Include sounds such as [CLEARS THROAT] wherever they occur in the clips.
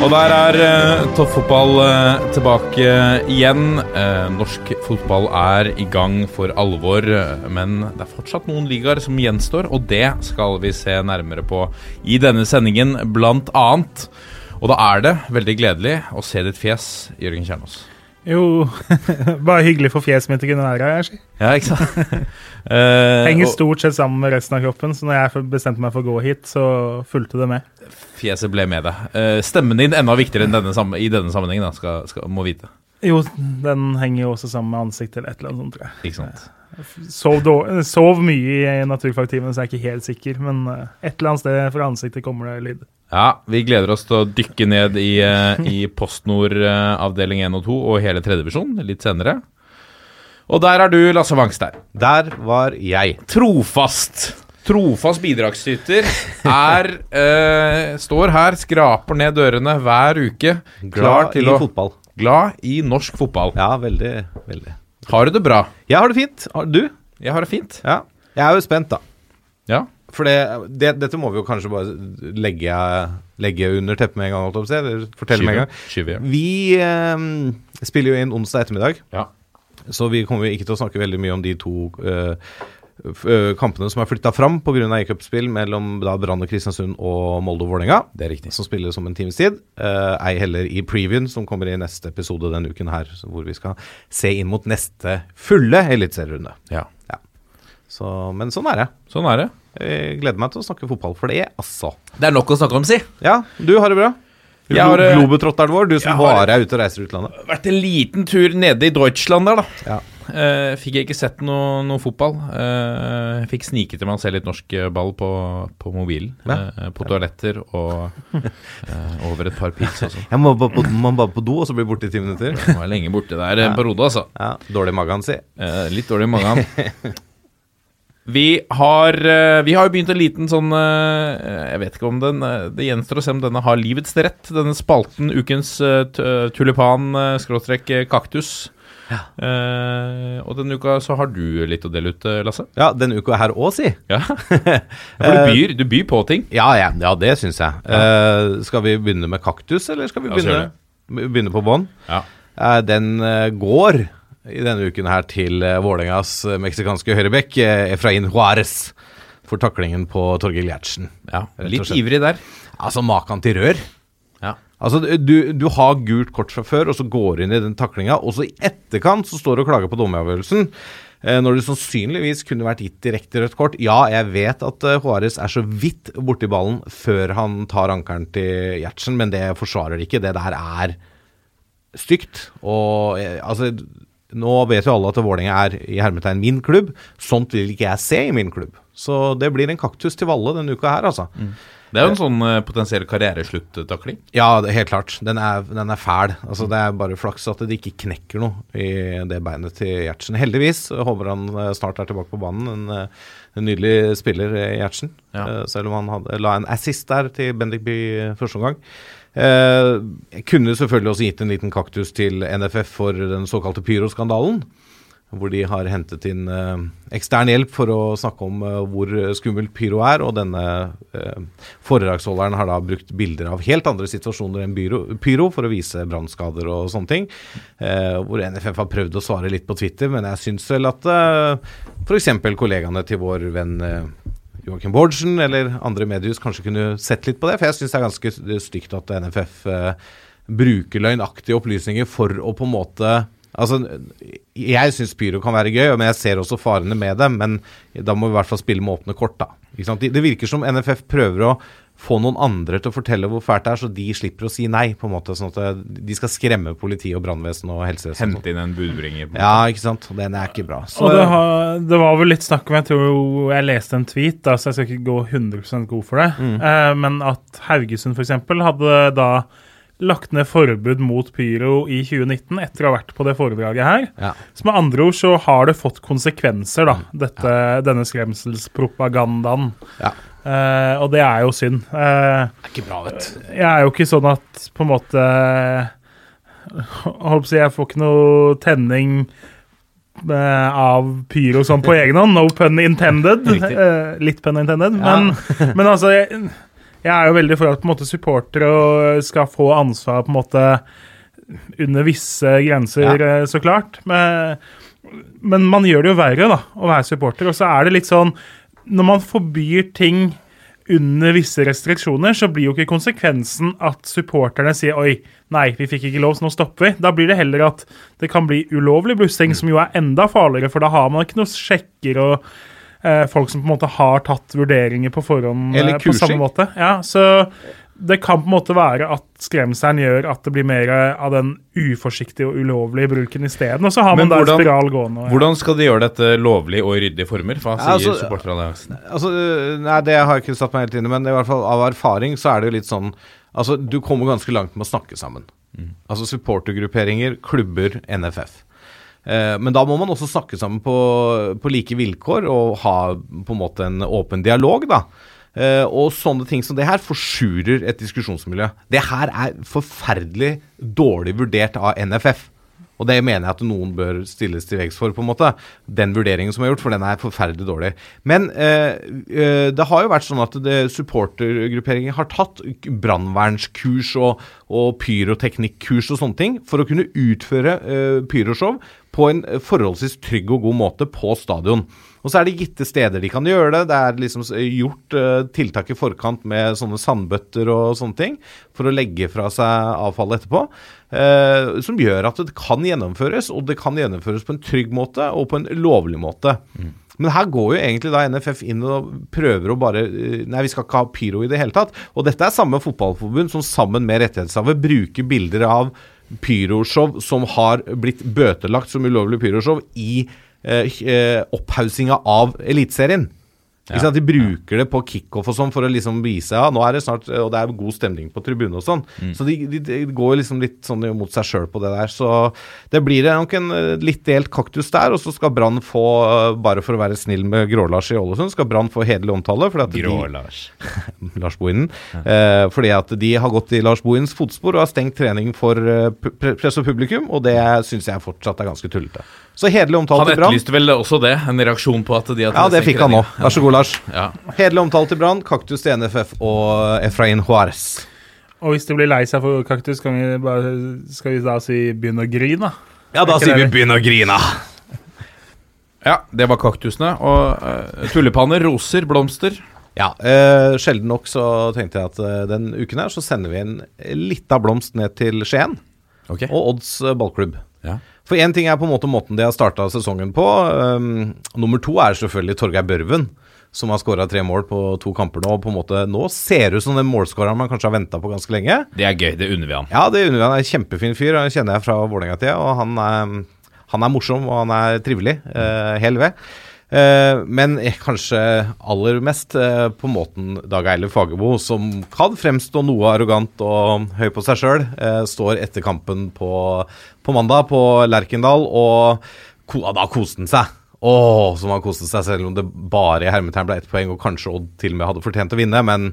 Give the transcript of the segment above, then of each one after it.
Og der er uh, toppfotball uh, tilbake igjen. Uh, norsk fotball er i gang for alvor, men det er fortsatt noen ligaer som gjenstår, og det skal vi se nærmere på i denne sendingen, blant annet. Og da er det veldig gledelig å se ditt fjes, Jørgen Kjernås. Jo, [LAUGHS] bare hyggelig for fjeset mitt å kunne være her. sier. Ja, ikke sant? [LAUGHS] Eh, Henger stort sett sammen med resten av kroppen, så når jeg bestemte meg for å gå hit, så fulgte det med. fjeset ble med deg. Uh, stemmen din enda viktigere enn denne, i denne sammenhengen, da, skal, skal, må vite. Jo, den henger jo også sammen med ansiktet eller et eller annet sånt, tror jeg. Ikke sant? Sov, dårlig, sov mye i naturfagtimen, så jeg er ikke helt sikker, men eh, et eller annet sted fra ansiktet kommer det lyd. Ja, vi gleder oss til å dykke ned i, i PostNord avdeling 1 og 2 og hele tredjevisjon litt senere. Og der er du, Lasse Wangstein. Der var jeg. Trofast. Trofast bidragsyter er [LAUGHS] eh, Står her, skraper ned dørene hver uke. Glad i å fotball. Glad i norsk fotball. Ja, veldig, veldig. Har du det bra? Jeg har det fint. Har du? Jeg har det fint. Ja. Jeg er jo spent, da. Ja. For det, det, dette må vi jo kanskje bare legge, legge under teppet med en gang. Eller fortelle med en gang. Vi eh, spiller jo inn onsdag ettermiddag, ja. Så vi kommer ikke til å snakke veldig mye om de to eh, eh, kampene som er flytta fram pga. e-cupspill mellom da Brann og Kristiansund og Molde og Vålerenga. Det er riktig. Som spiller som en times tid. Uh, ei heller i previewen, som kommer i neste episode denne uken her, hvor vi skal se inn mot neste fulle eliteserierunde. Ja. Så, men sånn er det. Sånn er det. Jeg gleder meg til å snakke fotball for det, altså. Det er nok å snakke om, si. Ja, du har det bra? Jeg har, eh, Globetrotteren vår, du som bare er ute og reiser utlandet. Vært en liten tur nede i Deutschland der, da. Ja. Uh, fikk jeg ikke sett noe, noe fotball. Uh, fikk snike til meg å se litt norsk ball på, på mobilen. Ja. Eh, på toaletter og [LAUGHS] over et par pils og Jeg må bare på, do, og så blir borte i ti minutter. Var lenge borte der en periode, altså. Ja, Dårlig magen, si. Litt dårlig i magen. [LAUGHS] Vi har, eh, vi har jo begynt en liten sånn eh, Jeg vet ikke om den eh, Det gjenstår å se om denne har livets rett. Denne spalten Ukens tulipan-kaktus. Ja. Uh, og denne uka så har du litt å dele ut, Lasse. Ja, denne uka her òg, si. [LAUGHS] Ja. For du byr, du byr på ting. Ja, ja, ja det syns jeg. Uh, skal vi begynne med kaktus, eller skal vi begynne, begynne på bånn? Ja. Eh, den går i denne uken her til uh, Vålerengas eh, meksikanske høyrebekk, uh, Efrain Juárez, for taklingen på Torgeir Gjertsen. ja. Litt ivrig der. Altså, maken til rør. Ja. Altså, du, du har gult kort fra før, og så går du inn i den taklinga, og så i etterkant så står du og klager på dommeravgjørelsen. Eh, når det sannsynligvis kunne vært gitt direkte rødt kort. Ja, jeg vet at Juárez er så vidt borti ballen før han tar ankelen til Gjertsen, men det forsvarer det ikke. Det der er stygt. Og eh, altså Nå vet jo alle at Vålerenga er i hermetegn min klubb. Sånt vil ikke jeg se i min klubb. Så det blir en kaktus til Valle denne uka her, altså. Det er jo en sånn uh, potensiell karriereslutt-takling. Ja, det, helt klart. Den er, den er fæl. Altså, det er bare flaks at det ikke knekker noe i det beinet til Gjertsen. Heldigvis. Jeg Håper han eh, snart er tilbake på banen. En, eh, en nydelig spiller, Gjertsen. Ja. Uh, Selv om han hadde, la en assist der til Bendik By eh, første omgang. Eh, Jeg kunne selvfølgelig også gitt en liten kaktus til NFF for den såkalte Pyro-skandalen. Hvor de har hentet inn eh, ekstern hjelp for å snakke om eh, hvor skummelt pyro er. Og denne eh, foredragsholderen har da brukt bilder av helt andre situasjoner enn pyro, for å vise brannskader og sånne ting. Eh, hvor NFF har prøvd å svare litt på Twitter, men jeg syns vel at eh, f.eks. kollegaene til vår venn eh, Joakim Bårdsen eller andre mediehus kanskje kunne sett litt på det. For jeg syns det er ganske stygt at NFF eh, bruker løgnaktige opplysninger for å på en måte Altså, Jeg syns pyro kan være gøy, men jeg ser også farene med det. Men da må vi i hvert fall spille med åpne kort. da. Ikke sant? Det virker som NFF prøver å få noen andre til å fortelle hvor fælt det er, så de slipper å si nei. på en måte, Sånn at eh, de skal skremme politi og brannvesen og helsevesen. Hente inn en budbringer. på en Ja, ikke sant. Den er ikke bra. Så, Og det, har, det var vel litt snakk om Jeg tror jeg leste en tweet, da, så jeg skal ikke gå 100% god for det. Mm. Eh, men at Haugesund f.eks. hadde da lagt ned forbud mot pyro i 2019 etter å ha vært på det foredraget her. ja. Så med andre ord så har det fått konsekvenser, da, dette, denne skremselspropagandaen. Ja. Eh, og det er jo synd. Uh, Det er ikke bra, vet du. jeg er jo ikke sånn at på en måte Holdt på å si, jeg får ikke noe tenning uh, av pyro sånn på egen hånd. No pun intended. Litt pun intended. Ja. Men, men altså jeg, jeg er jo veldig for at på en måte supportere skal få ansvar på en måte under visse grenser, ja. så klart. Men, men man gjør det jo verre da, å være supporter. Og så er det litt sånn Når man forbyr ting under visse restriksjoner, så blir jo ikke konsekvensen at supporterne sier oi, nei, vi fikk ikke lov, så nå stopper vi. Da blir det heller at det kan bli ulovlig blussing, som jo er enda farligere, for da har man ikke noen sjekker og eh, folk som på en måte har tatt vurderinger på forhånd eh, på samme måte. Ja, så det kan på en måte være at skremselen gjør at det blir mer av den uforsiktige og ulovlige bruken isteden. Og så har Men man da en spiral gående. og- Hvordan skal de gjøre dette lovlig og i ryddige former? Hva sier altså- supporteralliansen? Altså, øh, nei, det har jeg ikke satt meg helt inn i, men i hvert fall av erfaring så er det jo litt sånn Altså, du kommer ganske langt med å snakke sammen. Altså supportergrupperinger, klubber, NFF. Eh, men da må man også snakke sammen på, på like vilkår og ha på en måte en åpen dialog, da. Eh, og sånne ting som det her forsurer et diskusjonsmiljø. Det her er forferdelig dårlig vurdert av NFF. Og det mener jeg at noen bør stilles til veggs for, på en måte. Den vurderingen som er gjort, for den er forferdelig dårlig. Men eh, eh, det har jo vært sånn at supportergrupperinger har tatt brannvernskurs og, og pyroteknikkurs og sånne ting for å kunne utføre eh, pyroshow på en forholdsvis trygg og god måte på stadion. Og så er det gitte steder de kan gjøre det. Det er liksom gjort uh, tiltak i forkant med sånne sandbøtter og sånne ting for å legge fra seg avfallet etterpå. Uh, som gjør at det kan gjennomføres, og det kan gjennomføres på en trygg måte og på en lovlig måte. Men her går jo egentlig da NFF inn og prøver å bare eh, Nei, vi skal ikke ha pyro i det hele tatt. Og dette er samme fotballforbund som sammen med rettighetshaver bruker bilder av pyroshow som har blitt bøtelagt som ulovlig pyroshow i eh, opphaussinga av Eliteserien. Ja. De bruker det på kickoff og sånn for å liksom vise ja, nå er det snart, og det er god stemning på tribunen og sånn. Så de, de, de går liksom litt sånn mot seg sjøl på det der. Så det blir nok en eh, litt delt kaktus der. Og så skal Brann få, eh, bare for å være snill med Grå-Lars i Ålesund, skal Brann få hederlig omtale. Grå-Lars. [LAUGHS] Lars Bohinen. Eh, fordi at de har gått i Lars Bohinens fotspor og har stengt trening for eh, pre press og publikum, og det syns jeg fortsatt er ganske tullete. Så hederlig omtalt Han til Brann. etterlyste vel også det, en reaksjon på at de Ja, det fikk han nå. Vær så god, Lars. Ja. Hederlig omtalt til Brann, kaktus til NFF og Efrain Juárez. Og hvis de blir lei seg for kaktus, kan vi bare, skal vi da si begynn å grine? Ja, da sier vi? 'begynn å grine'. ja, det var kaktusene. Og uh, tulipaner, roser, blomster. Ja, eh, sjelden nok så tenkte jeg at eh, den uken her så sender vi en lita blomst ned til Skien okay. og Odds eh, ballklubb. Ja. For én ting er på en måte måten de har starta sesongen på. Um, nummer to er selvfølgelig Torgeir Børven, som har skåra tre mål på to kamper nå. og på en måte Nå ser det ut som den målskåreren man kanskje har venta på ganske lenge. Det er gøy, det unner vi han. Ja, det unner vi han. er En kjempefin fyr, han kjenner jeg fra Vålerenga-tida. Og han er, han er morsom, og han er trivelig. Uh, hel ved. Eh, men eh, kanskje aller mest eh, på måten Dag Eilif Fagermo, som kan fremstå noe arrogant og høy på seg sjøl, står etter kampen på, på mandag på Lerkendal, og da koste han seg. Å, som han koste seg, selv om det bare i hermetegn ble ett poeng, og kanskje Odd til og med hadde fortjent å vinne. Men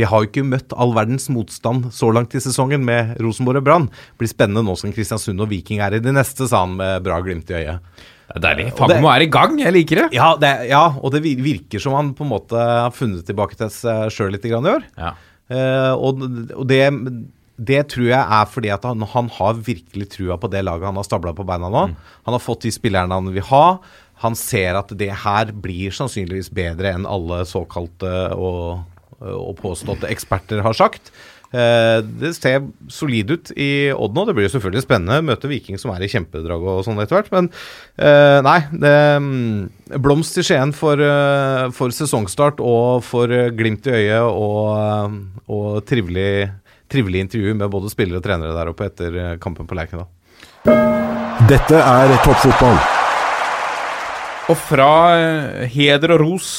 vi har jo ikke møtt all verdens motstand så langt i sesongen med Rosenborg og Brann. Blir spennende nå som Kristiansund og Viking er i de neste, sa han med bra glimt i øyet. Det er deilig. Fagermo er i gang, jeg liker det. Ja, det, ja, og det virker som han på en måte har funnet tilbake til seg sjøl litt i år. Ja. Eh, og og det, det tror jeg er fordi at han, han har virkelig trua på det laget han har stabla på beina nå. Han har fått de spillerne han vil ha. Han ser at det her blir sannsynligvis bedre enn alle såkalte og, og påståtte eksperter har sagt. Eh, det ser solid ut i Odd nå. Det blir jo selvfølgelig spennende. Møte Viking som er i kjempedrag og sånn etter hvert. Men eh, nei, det, mm, blomst til Skien for, eh, for sesongstart og for glimt i øyet og, og trivelig, trivelig intervju med både spillere og trenere der oppe etter kampen på Lerkendal. Dette er toppfotball. Og fra heder og ros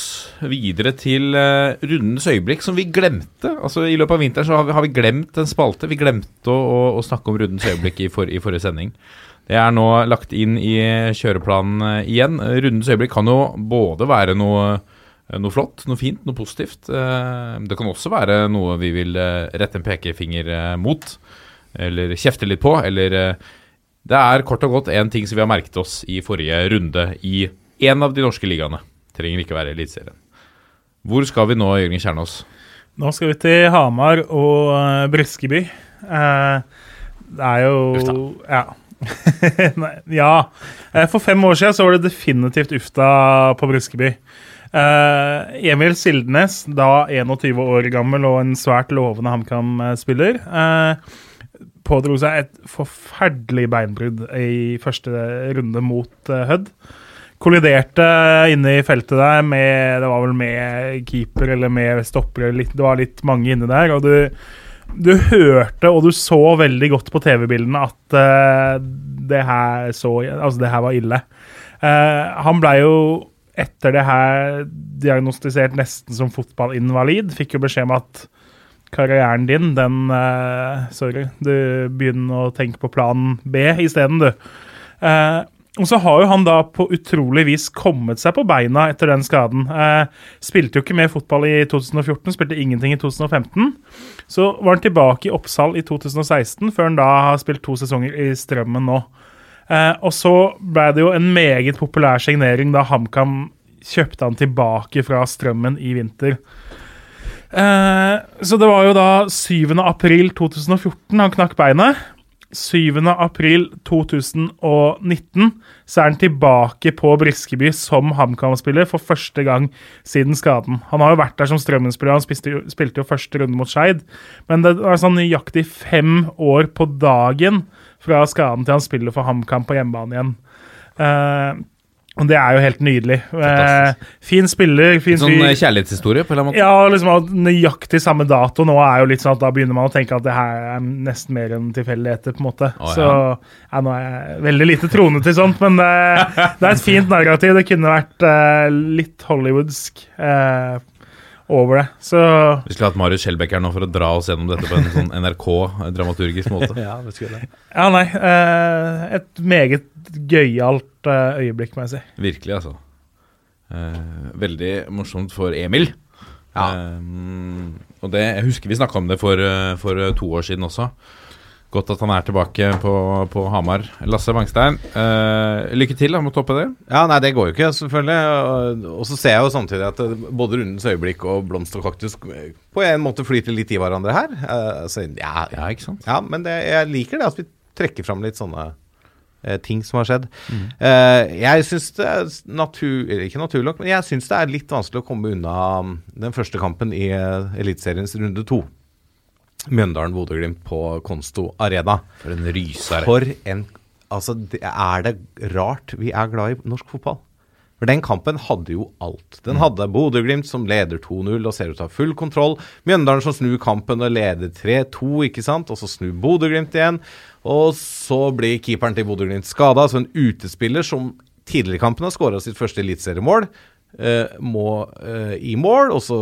videre til uh, rundens øyeblikk, som vi glemte. Altså I løpet av vinteren så har vi, har vi glemt en spalte. Vi glemte å, å, å snakke om rundens øyeblikk i, for, i forrige sending. Det er nå lagt inn i kjøreplanen uh, igjen. Rundens øyeblikk kan jo både være noe, noe flott, noe fint, noe positivt. Eh, Det kan også være noe vi vil eh, rette en pekefinger eh, mot, eller kjefte litt på, eller eh, Det er kort og godt én ting som vi har merket oss i forrige runde i en av de norske ligaene. Trenger ikke være Eliteserien. Hvor skal vi nå, Jørgen Kjernås? Nå skal vi til Hamar og uh, Briskeby. Uh, det er jo Ja. [LAUGHS] Nei, ja. Eh, for fem år siden så var det definitivt Ufta på Briskeby. Uh, Emil Sildenes, da 21 år gammel og en svært lovende HamKam-spiller, uh, pådro seg et forferdelig beinbrudd i første runde mot uh, Hødd. Kolliderte inne i feltet der med Det var vel med keeper eller med stopper. Det var litt mange inne der. Og du, du hørte og du så veldig godt på TV-bildene at uh, det, her så, altså det her var ille. Uh, han blei jo etter det her diagnostisert nesten som fotballinvalid. Fikk jo beskjed om at karrieren din, den uh, Sorry, du begynner å tenke på plan B isteden, du. Eh, og så har jo han da på utrolig vis kommet seg på beina etter den skaden. Eh, spilte jo ikke mer fotball i 2014, spilte ingenting i 2015. Så var han tilbake i Oppsal i 2016, før han da har spilt to sesonger i Strømmen nå. Eh, og så ble det jo en meget populær signering da HamKam kjøpte han tilbake fra Strømmen i vinter. Eh, så det var jo da 7. april 2014 han knakk beinet. 7. april 2019 så er han tilbake på Briskeby som HamKam-spiller for første gang siden skaden. Han har jo vært der som Strømmen-spiller, han spilte, spilte jo første runde mot Skeid. Men det er sånn nøyaktig fem år på dagen fra skaden til han spiller for HamKam på hjemmebane igjen. Og det er jo helt nydelig. Eh, fin spiller, fin Sånn fyr. Sånn kjærlighetshistorie, på en eller annen måte? Ja, liksom nøyaktig samme dato nå er jo litt sånn at da begynner man å tenke at det her er nesten mer enn tilfeldigheter, på en måte. Å, ja. Så ja, nå er jeg veldig lite troende til sånt, men det, det er et fint narrativ. Det kunne vært eh, litt hollywoodsk eh, over det. Så Vi skulle hatt Marius Skjelbæk her nå for å dra oss gjennom dette på en sånn NRK-dramaturgisk måte. [LAUGHS] Ja, det skulle jeg. ja, nei. Eh, et meget gøyalt eh, øyeblikk, må jeg si. Virkelig, altså. Eh, veldig morsomt for Emil. Ja. Eh, og det, jeg husker vi snakka om det for, eh, for eh, to år siden også. Godt at han er tilbake på, på Hamar. Lasse Bangstein, eh, lykke til da, med å toppe det. Ja, nei, det går jo ikke, selvfølgelig. Og, og så ser jeg jo samtidig at både Rundens øyeblikk og Blomst og kaktus på en måte flyter litt i hverandre her. Så, ja, Ja, ikke sant? ja, men det, jeg liker det at vi trekker fram litt sånne ting som har skjedd. Eh, jeg syns det er natur, ikke naturlig nok, men jeg syns det er litt vanskelig å komme unna um, den første kampen i uh, Eliteseriens runde to. Mjøndalen-Bodø-Glimt på Konsto Arena. For en rysere. For en Altså, det, er det rart vi er glad i norsk fotball? For den kampen hadde jo alt. Den hadde Bodø-Glimt som leder 2-0 og ser ut til å ha full kontroll. Mjøndalen som snur kampen og leder 3-2, ikke sant. Og så snur Bodø-Glimt igjen. Og så blir keeperen til Bodø-Glimt skada. Altså en utespiller som tidligere i kampen har skåra sitt første eliteseriemål. eh, må eh, i mål, og så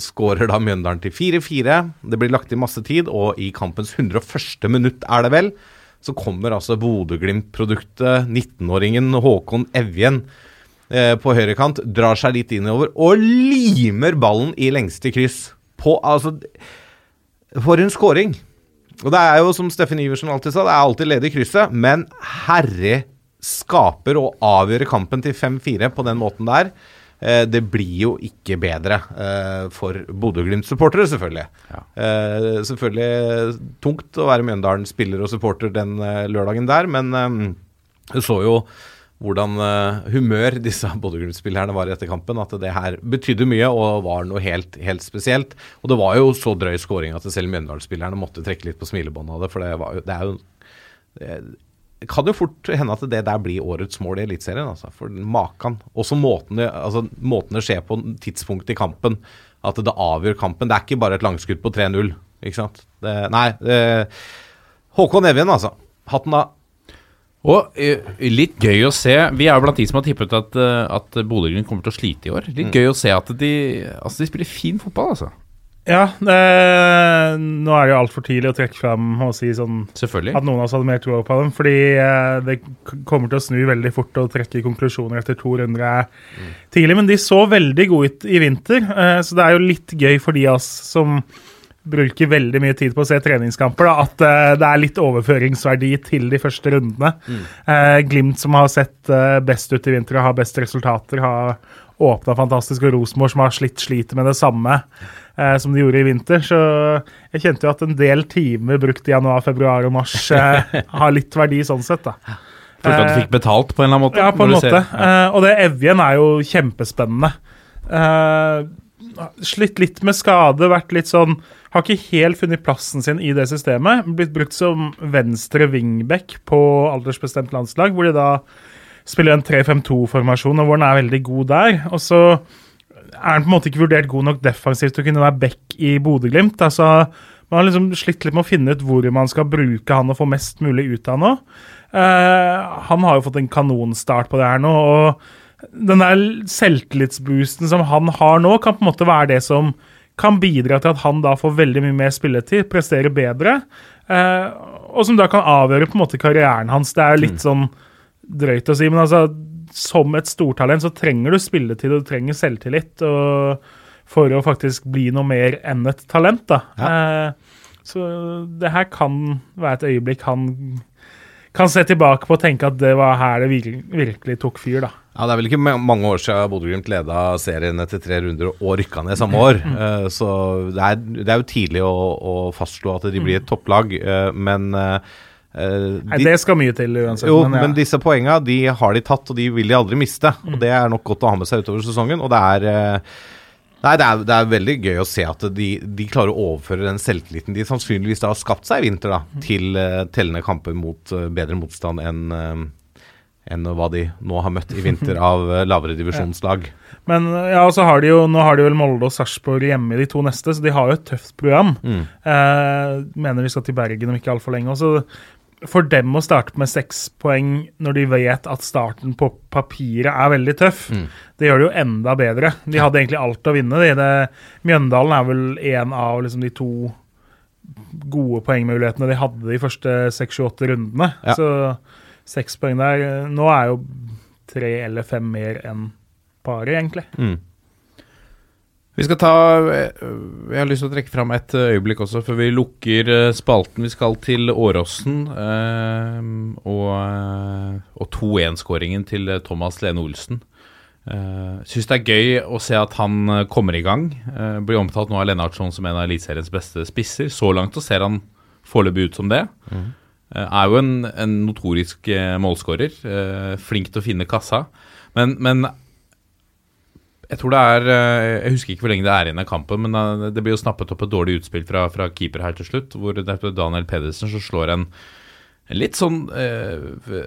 skårer da Mjøndalen til 4-4. Det blir lagt i masse tid, og i kampens 101. minutt er det vel, så kommer altså Bodø-Glimt-produktet, 19-åringen Håkon Evjen, eh, på høyrekant, drar seg litt innover og limer ballen i lengste kryss. På, altså For en scoring! Og det er jo som Steffen Iversen alltid sa, det er alltid ledig i krysset, men herre skaper og avgjør kampen til 5-4 på den måten der. Eh, det blir jo ikke bedre eh, for Bodø-Glimt-supportere, selvfølgelig. Eh, selvfølgelig tungt å være Mjøndalen-spiller og supporter den lørdagen der, men du så jo hvordan eh, humør disse Bodø-Glimt-spillerne var etter kampen. At det her betydde mye og var noe helt, helt spesielt. Og det var jo så drøy scoring at selv Mjøndalen-spillerne måtte trekke litt på smilebåndet av det. For det, var, jo- det er jo det, kan jo fort hende at det der blir årets mål i Eliteserien. Altså, for maken. Også måten det, altså, måten det skjer på tidspunktet i kampen. At det avgjør kampen. Det er ikke bare et langskudd på 3-0. Ikke sant? Det, nei. Håkon Evjen, altså. Hatten av. Og eh, litt gøy å se Vi er jo blant de som har tippet at, eh, at Bodø-Glimt kommer til å slite i år. Litt gøy å se at de Altså, de spiller fin fotball, altså. Ja, det, nå er det jo altfor tidlig å trekke fram og si sånn at noen av oss hadde mer tro på dem. Fordi eh, det kommer til å snu veldig fort og trekke konklusjoner etter to runder er tidlig. Men de så veldig gode ut i vinter, så det er jo litt gøy for de av oss som bruker veldig mye tid på å se treningskamper, da, at uh, det er litt overføringsverdi til de første rundene. Eh, Glimt, som har sett uh, best ut i vinter og har best resultater, har åpna fantastisk, og Rosenborg, som har slitt, sliter med det samme som de gjorde i vinter. Så jeg kjente jo at en del timer brukt i januar, februar og mars [LAUGHS] har litt verdi sånn sett, da. Følte at du fikk betalt på en eller annen måte? Ja, på en måte. Ja. Og det Evjen er jo kjempespennende. Eh, slitt litt med skade, vært litt sånn Har ikke helt funnet plassen sin i det systemet. Blitt brukt som venstre wingback på aldersbestemt landslag, hvor de da spiller en 3-5-2-formasjon, og hvor han er veldig god der. Og så er han på en måte ikke vurdert god nok defensivt til å kunne være back i Bodø-Glimt. Altså, man har liksom slitt litt med å finne ut hvor man skal bruke han og få mest mulig ut av han nå. Uh, han har jo fått en kanonstart på det her nå, og den der selvtillitsboosten som han har nå, kan på en måte være det som kan bidra til at han da får veldig mye mer spilletid, presterer bedre, eh, og som da kan avgjøre på en måte karrieren hans. Det er jo litt sånn drøyt å si, men altså, som et stortalent så trenger du spilletid, og du trenger selvtillit og for å faktisk bli noe mer enn et talent. da. Eh, så det her kan være et øyeblikk han kan se tilbake på og tenke at det var her det virkelig tok fyr. da. Ja, Det er vel ikke mange år siden Bodø-Glimt leda serien etter tre runder og rykka ned samme år. Eh, så det er, det er jo tidlig å, å fastslå at de blir et topplag, eh, men eh, eh, Nei, Det skal mye til uansett. Jo, men ja. men disse poenga de har de tatt, og de vil de aldri miste. Og Det er nok godt å ha med seg utover sesongen. Og det er Nei, det er, det er veldig gøy å se at de, de klarer å overføre den selvtilliten de sannsynligvis har skapt seg i vinter, da, til uh, tellende kamper mot uh, bedre motstand enn eh, enn hva de nå har møtt i vinter av eh, lavere divisjonslag. Men ja, så har de jo, nå har de vel Molde og Sarpsborg hjemme i de to neste, så de har jo et tøft program. Mm. Eh, mener de skal til Bergen om ikke altfor lenge. Og så for dem å starte med seks poeng når de vet at starten på papiret er veldig tøff, Mm. det gjør det jo enda bedre. De hadde egentlig alt å vinne. De. Det, Mjøndalen er vel en av liksom, de to gode poengmulighetene de hadde de første seks, sju, åtte rundene. Ja. Så seks poeng der Nå er jo tre eller fem mer enn paret, egentlig. Mm. Vi skal ta eh, Jeg har lyst til å trekke fram et eh, øyeblikk også, før vi lukker eh, spalten. Vi skal til Åråsen eh, og, og 2-1-skåringen til Thomas Lene Olsen. Uh, Syns det er gøy å se at han kommer i gang. Blir omtalt nå av Lennartson som en av Eliteseriens beste spisser. Så langt så ser han foreløpig ut som det. Eh, er jo en, en notorisk uh, målskårer. eh, flink til å finne kassa. Men, men jeg tror det er eh, Jeg husker ikke hvor lenge det er igjen av kampen, men eh, det blir jo snappet opp et dårlig utspill fra, fra keeper her til slutt, hvor det er Daniel Pedersen som slår en litt sånn eh,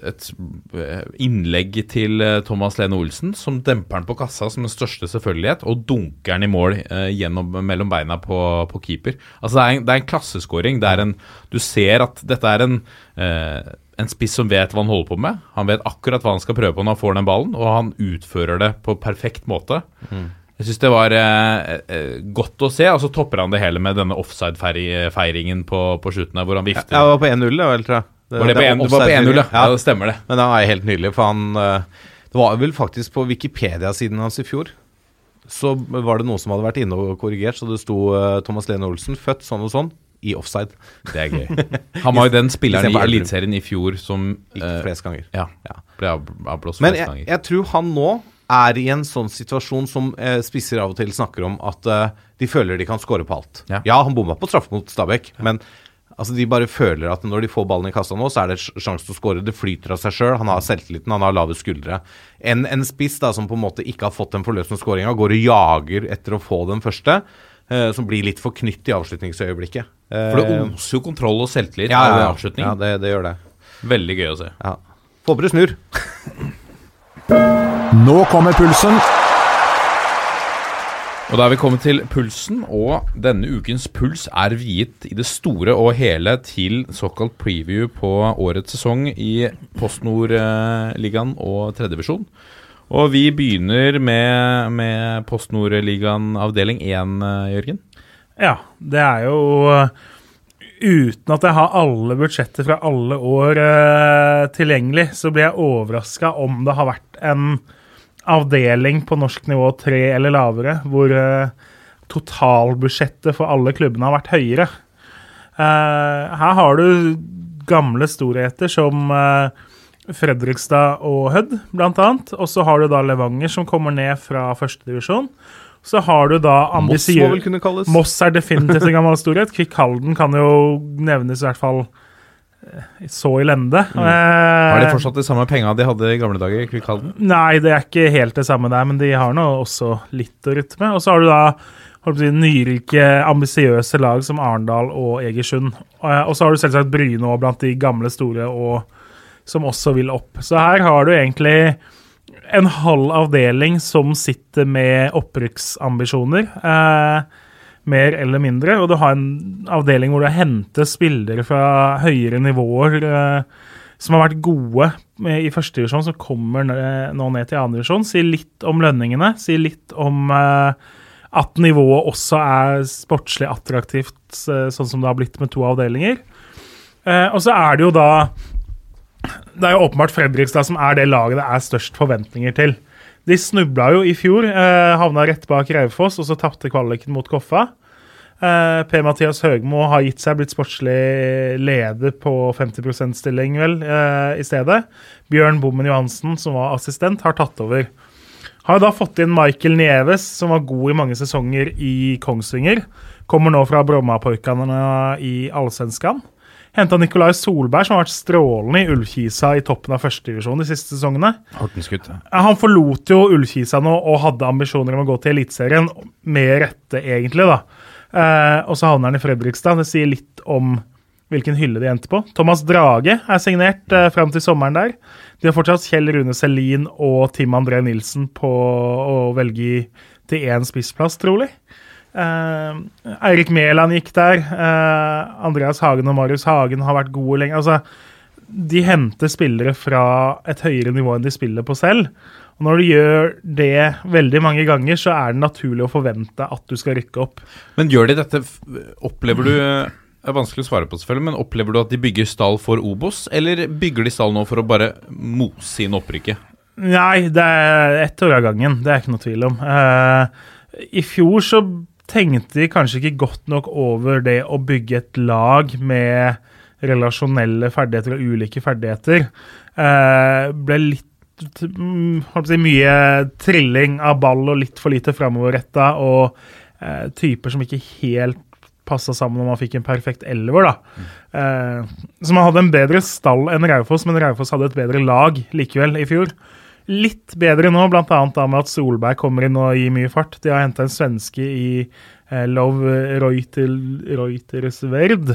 et eh, innlegg til eh, Thomas Lene Olsen, som demper han på kassa som den største selvfølgelighet, og dunker han i mål gjennom, mellom beina på, på keeper. Altså Det er en, det er en klasseskåring. Det en, du ser at dette er en, en spiss som vet hva han holder på med. Han vet akkurat hva han skal prøve på når han får den ballen, og han utfører det på perfekt måte. Jeg syns det var eh, godt å se, og så topper han det hele med denne offside-feiringen på, på slutten her, hvor han vifter. Jeg var på 1-0, det vel, tror jeg. Var det en- det var på 1-0, ja. ja. Det stemmer det. Men det er helt nydelig, for han eh, Det var vel faktisk på Wikipedia-siden hans i fjor. Så var det noen som hadde vært inne og korrigert, så det sto eh, Thomas Lene Olsen, født sånn og sånn, i offside. Det er gøy. [LAUGHS] Han var jo den spilleren i Eliteserien i fjor som Gikk eh, flest ganger. Ja, Ja. ble avblåst Men flest jeg, ganger. jeg tror han nå er i en sånn situasjon som eh, spisser av og til snakker om, at eh, de føler de kan score på alt. Ja. Ja, han bomma på straffe mot Stabæk, men Altså De bare føler at når de får ballen i kassa nå, så er det sj- sjanse til å skåre. Det flyter av seg sjøl. Han har selvtilliten, han har lave skuldre. En, en spiss da som på en måte ikke har fått den forløsende skåringa, går og jager etter å få den første, eh, som blir litt for knytt i avslutningsøyeblikket. Eh, For det oser jo kontroll og selvtillit ja, ja. avslutning. ja det, det gjør det. Veldig gøy å se. Ja. Håper det snur. Nå kommer pulsen. Og da er vi kommet til pulsen, og denne ukens puls er viet i det store og hele til såkalt preview på årets sesong i PostNord-ligaen og tredjedivisjon. Og vi begynner med, med PostNord-ligaen avdeling 1, Jørgen. Ja, det er jo uh, Uten at jeg har alle budsjetter fra alle år uh, tilgjengelig, så blir jeg overraska om det har vært en avdeling på norsk nivå tre eller lavere, hvor eh, totalbudsjettet for alle klubbene har vært høyere. Eh, her har du gamle storheter som eh, Fredrikstad og Hødd, annet. Og så har du da Levanger, som kommer ned fra førstedivisjon. Så har du da Moss må vel kunne kalles. Moss er definitivt en gammel storhet. Kvikk Halden kan jo nevnes i hvert fall så elende. lende. Mm. Har de Eh, fortsatt de samme penga de hadde i gamle dager? Nei, det er ikke helt det samme der, men de har nå også litt å rutte med. Og så har du da holdt si, nyrike, ambisiøse lag som Arendal og Egersund. Eh, Og så har du selvsagt Bryne òg blant de gamle store og, som også vil opp. Så her har du egentlig en halv avdeling som sitter med opprykksambisjoner. Eh, mer eller mindre. Og du har en avdeling hvor du henter spillere fra høyere nivåer eh, som har vært gode i første divisjon, som kommer nå ned til andre divisjon. Sier litt om lønningene. Sier litt om eh, at nivået også er sportslig attraktivt, eh, sånn som det har blitt med to avdelinger. Og så er det jo da Det er jo åpenbart Fredrikstad som er det laget det er størst forventninger til. De snubla jo i fjor, eh, havna rett bak Raufoss, og så tapte kvaliken mot Koffa. Eh, Per-Mathias Høgmo har gitt seg blitt sportslig leder på 50 %-stilling, vel, eh, i stedet. Bjørn Bommen Johansen, som var assistent, har tatt over. Har da fått inn Michael Nieves, som var god i mange sesonger i Kongsvinger. Kommer nå fra Brommaporkene i Allsvenskan. Henta Nikolai Solberg, som har vært strålende i Ullkisa i toppen av førstedivisjon de siste sesongene. Hortenskutt. Han forlot jo Ullkisa nå og hadde ambisjoner om å gå til Eliteserien, med rette, egentlig, da. Eh, og så havner han i Fredrikstad. Det sier litt om hvilken hylle de endte på. Thomas Drage er signert eh, fram til sommeren der. De har fortsatt Kjell Rune Selin og Tim André Nilsen på å velge til én spissplass, trolig. Eh, Eirik Mæland gikk der. Uh, Andreas Hagen og Marius Hagen har vært gode lenge. Altså, de henter spillere fra et høyere nivå enn de spiller på selv. Og når du gjør det veldig mange ganger, så er det naturlig å forvente at du skal rykke opp. Men gjør de dette Opplever du Det er vanskelig å svare på, selvfølgelig, men opplever du at de bygger stall for Obos, eller bygger de stall nå for å bare mose inn opprykket? Nei, det er ett år av gangen. Det er ikke noe tvil om. Uh, I fjor så tenkte de kanskje ikke godt nok over det å bygge et lag med relasjonelle ferdigheter og ulike ferdigheter. Eh, ble litt mm, si, mye trilling av ball og litt for lite framoverretta, og eh, typer som ikke helt passa sammen når man fikk en perfekt elver. da. Eh, så man hadde en bedre stall enn Raufoss, men Raufoss hadde et bedre lag likevel i fjor. Litt bedre nå, bl.a. med at Solberg kommer inn og gir mye fart. De har henta en svenske i eh, Lov Reuter, Reutersverd.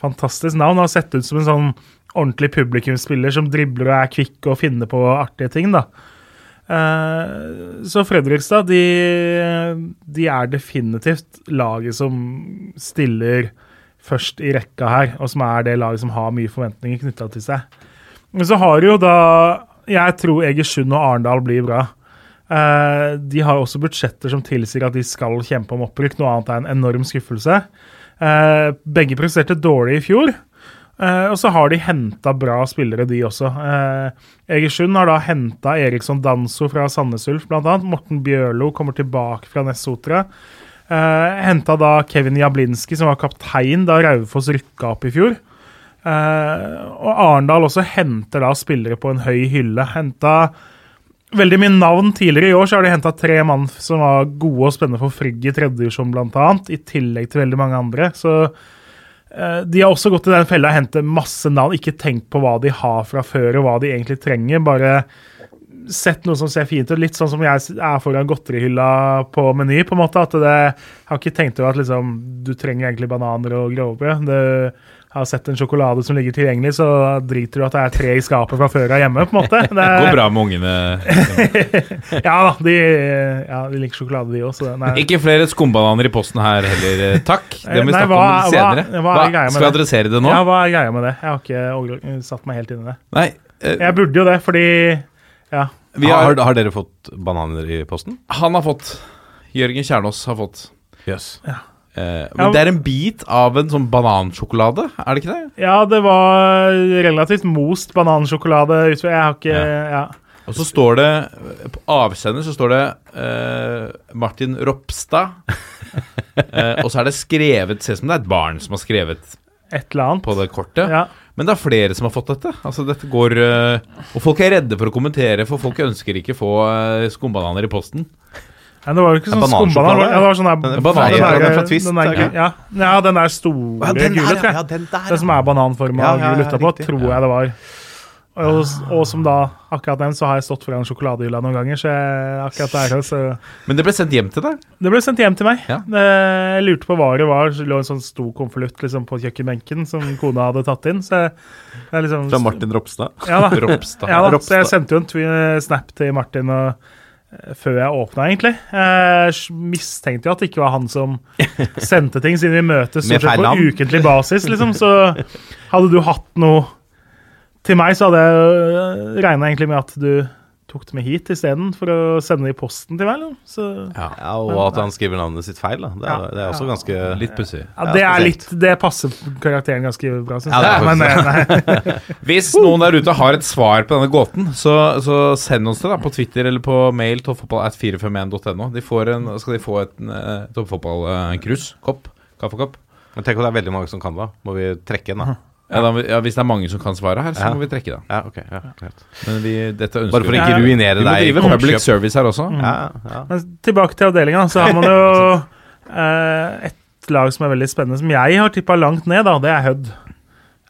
Fantastisk navn. Har sett ut som en sånn ordentlig publikumsspiller som dribler og er kvikk og finner på artige ting. da. Eh, så Fredrikstad, de, de er definitivt laget som stiller først i rekka her, og som er det laget som har mye forventninger knytta til seg. Men så har jo da Jeg tror Egersund og Arendal blir bra. Uh, de har også budsjetter som tilsier at de skal kjempe om opprykk. Noe annet er en enorm skuffelse. Uh, begge presterte dårlig i fjor. Uh, og så har de henta bra spillere, de også. Egersund har da henta Eriksson Danso fra Sandnes Ulf, bl.a. Morten Bjørlo kommer tilbake fra Nessotra. Henta da Kevin Jablinski, som var kaptein da Raufoss rykka opp i fjor. Eh, og Arendal også henter da spillere på en høy hylle. Henta veldig mye navn tidligere i år, så har de henta tre mann som var gode og spennende for Frigg i tredjedivisjon, bl.a., i tillegg til veldig mange andre. Så eh, De har også gått i den fella og hentet masse navn, ikke tenkt på hva de har fra før, og hva de egentlig trenger. Bare sett noe som ser fint ut. Litt sånn som jeg er foran godterihylla på Meny. på en måte, at det, Jeg har ikke tenkt over at liksom, du trenger egentlig bananer og grovbrød. Du har sett en sjokolade som ligger tilgjengelig, så driter du at det er tre i skapet fra før av hjemme. på en måte. [LAUGHS] Det, Det går bra med ungene. [LAUGHS] Ja da, de, ja, de liker sjokolade, de òg. Ikke flere skumbananer i posten her heller, eh, takk. [LAUGHS] Det må vi snakke hva- om senere. hva- hva er greia med skal vi adressere det nå? Ja, hva er greia med det? Jeg har ikke satt meg helt inn i det. Nei, eh, Jeg burde jo det, fordi ja. vi har, har, har dere fått bananer i posten? han har fått Jørgen Kjernås har fått. Jøss. Eh, men det er en bit av en sånn banansjokolade, er det ikke det? ja, det var relativt most banansjokolade. Jeg har ikke ja. Og så står det På avsender så står det uh, Martin Ropstad. uh, og så er det skrevet Ser ut som det er et barn som har skrevet et eller annet. på det kortet. Ja. Men det er flere som har fått dette. Altså dette går uh, Og folk er redde for å kommentere, for folk ønsker ikke få skumbananer i posten. Nei, det var jo ikke sånn skumbanan. Ja, det var sånn der, Den er den der- den fra Twist, den der- er ja. ja, den der store gule, tror jeg. den der, Den som er bananforma Ja, ja, gul utapå, tror jeg det var. Og, og som da, akkurat den, så har jeg stått foran sjokoladehylla noen ganger, så jeg, akkurat der så Men det ble sendt hjem til deg. Det ble sendt hjem til meg. Ja. Jeg lurte på hva det var. Det lå en sånn stor konvolutt liksom, på kjøkkenbenken som kona hadde tatt inn. Så jeg, liksom, Fra Martin Ropstad. Ja da. [LAUGHS] Ropstad. Ja, da. Så jeg sendte jo en snap til Martin og, før jeg åpna, egentlig. Jeg mistenkte jo at det ikke var han som [LAUGHS] sendte ting, siden vi møtes stort sett på ukentlig basis. liksom, Så hadde du hatt noe til meg, så hadde jeg regna egentlig med at du tok det med hit isteden for å sende det i posten til meg. Liksom. Så Ja, og at han skriver navnet sitt feil. Da. Det, er, Ja. det er også ganske Litt pussig. ja, Ja, det er litt Det passer karakteren ganske bra, syns Ja, jeg. Men, eh, nei. [LAUGHS] Hvis noen der ute har et svar på denne gåten, så, så send oss det da på Twitter eller på mail toppfotballat451.no. De får en, skal de få et uh, toppfotballkrus. Kopp. Kaffekopp. Men tenk om det er veldig mange som kan det. Må vi trekke en, da? Ja, da, ja, hvis det er mange som kan svaret her, så Ja. må vi trekke det. Ja, ok. Ja, greit. Men vi, dette ønsker Bare for å ikke ruinere Vi må deg. i drive public oppkjøp. service her også. Ja, ja. Men tilbake til avdelinga, så har man jo eh, et lag som er veldig spennende, som jeg har tippa langt ned, da. Det er Hødd.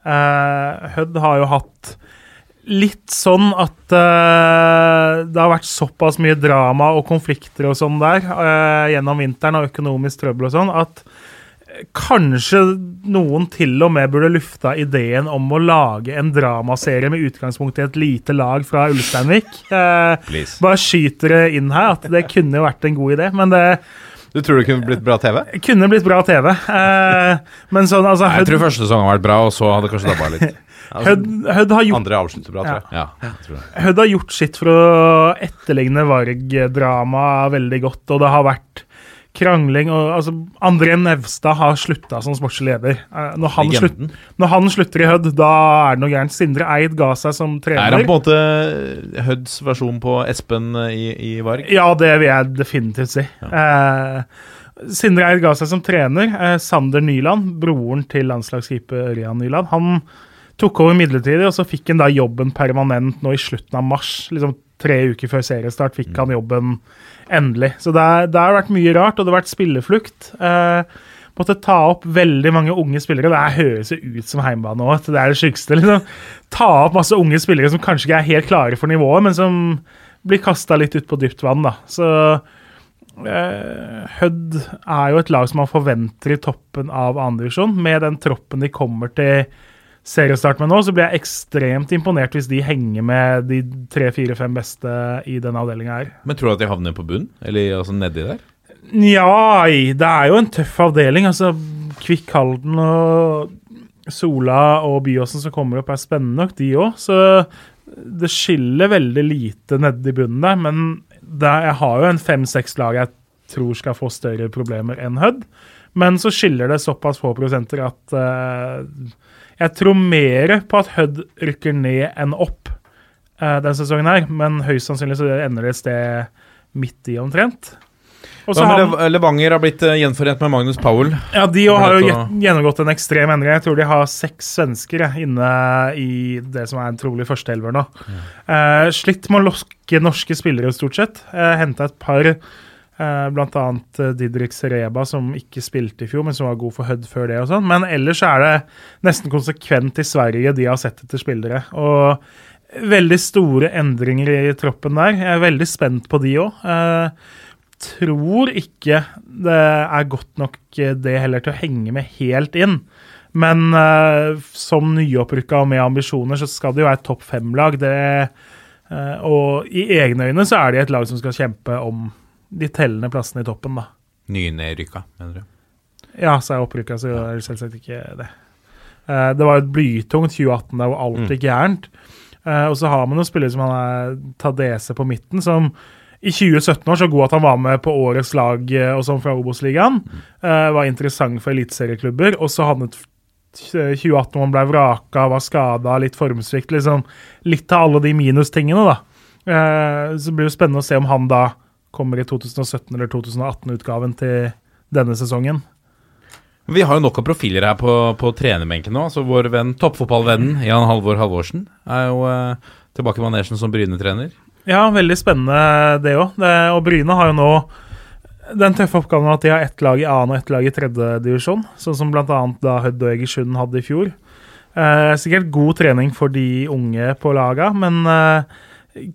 Eh, Hødd har jo hatt litt sånn at eh, det har vært såpass mye drama og konflikter og sånn der eh, gjennom vinteren og økonomisk trøbbel og sånn, at Kanskje noen til og med burde lufta ideen om å lage en dramaserie med utgangspunkt i et lite lag fra Ulsteinvik. Eh, bare skyter det inn her at det kunne jo vært en god idé, men det Du tror det kunne blitt bra TV? kunne blitt bra TV. Eh, men sånn, altså Nei, jeg tror første sesong har vært bra, og så hadde det kanskje dabba litt. [LAUGHS] Hødd, Hødd har gjort Andre avslutter bra, tror jeg. Ja, jeg tror det. Hødd har gjort sitt for å etterligne Varg-dramaet veldig godt, og det har vært krangling og altså, André Nevstad har slutta som sportslig leder. Eh, Når han, slutt, når han slutter i Hødd, da er det noe gærent. Sindre Eid ga seg som trener. Er han på en måte Høds versjon på Espen i, i Varg? Ja, det vil jeg definitivt si. Eh, Sindre Eid ga seg som trener. Eh, Sander Nyland, broren til landslagskeeper Ørjan Nyland, han tok over midlertidig, og så fikk han da jobben permanent nå i slutten av mars. liksom Tre uker før seriestart fikk han jobben endelig. Så det, er, det har vært mye rart, og det har vært spilleflukt. Eh, måtte ta opp veldig mange unge spillere. Det høres jo ut som heimbane òg, det er det sjukeste. Liksom. Ta opp masse unge spillere som kanskje ikke er helt klare for nivået, men som blir kasta litt ut på dypt vann. da. Så eh, Hødd er jo et lag som man forventer i toppen av andredivisjon. Med den troppen de kommer til seriestart med nå, så blir jeg ekstremt imponert hvis de henger med de tre-fire-fem beste i denne avdelinga her. Men tror du at de havner på bunn? Eller altså nedi der? Nja, det er jo en tøff avdeling. altså Kvikk Halden og Sola og Byåsen som kommer opp, er spennende nok, de òg. Så det skiller veldig lite nedi bunnen der. Men det, jeg har jo en fem-seks lag jeg tror skal få større problemer enn Hødd. Men så skiller det såpass få prosenter at eh, jeg tror mer på at Hødd rykker ned enn opp uh, den sesongen her. Men høyst sannsynlig så ender det et sted midt i omtrent. Så Hva har- Levanger har blitt eh, gjenforent med Magnus Powell. ja, de har jo gjennomgått en ekstrem endring. Jeg tror de har seks svensker inne i det som er en trolig førsteelver nå. Eh, slitt med å lokke norske spillere, stort sett. Uh, Henta et par blant annet eh, Didrik Sereba, som ikke spilte i fjor, men som var god for Hødd før det. og sånn. Men ellers er det nesten konsekvent i Sverige de har sett etter spillere. Og veldig store endringer i troppen der. Jeg er veldig spent på de òg. Eh, tror ikke det er godt nok eh, det heller til å henge med helt inn. Men uh, som nyopprykka og med ambisjoner så skal det jo være et topp fem-lag. Eh, og i egne øyne så er de et lag som skal kjempe om de tellende plassene i toppen, da. Nynedrykka, mener du? Ja, så er opprykka, så er det selvsagt ikke det. Eh, det var et blytungt 2018 der hvor alt gikk gærent. Eh, og så har man jo spillere som han er Tadese på midten, som i 2017 var så god at han var med på årets lag eh, og sånn fra Obos-ligaen. Eh, var interessant for eliteserieklubber. Og så havnet 2018 hvor han ble vraka, var skada, litt formsvikt. Liksom, litt av alle de minustingene, da. Så blir det spennende å se om han da kommer i 2017- eller 2018-utgaven til denne sesongen. Vi har jo nok av profiler her på, på trenerbenken nå. så Vår venn, toppfotballvennen Jan Halvor Halvorsen er jo eh, tilbake i manesjen som Bryne-trener. Ja, veldig spennende det òg. Og Bryne har jo nå den tøffe oppgaven at de har ett lag i annen og ett lag i tredje divisjon, sånn som bl.a. da Hødd og Egersund hadde i fjor. Eh, sikkert god trening for de unge på laga, men eh,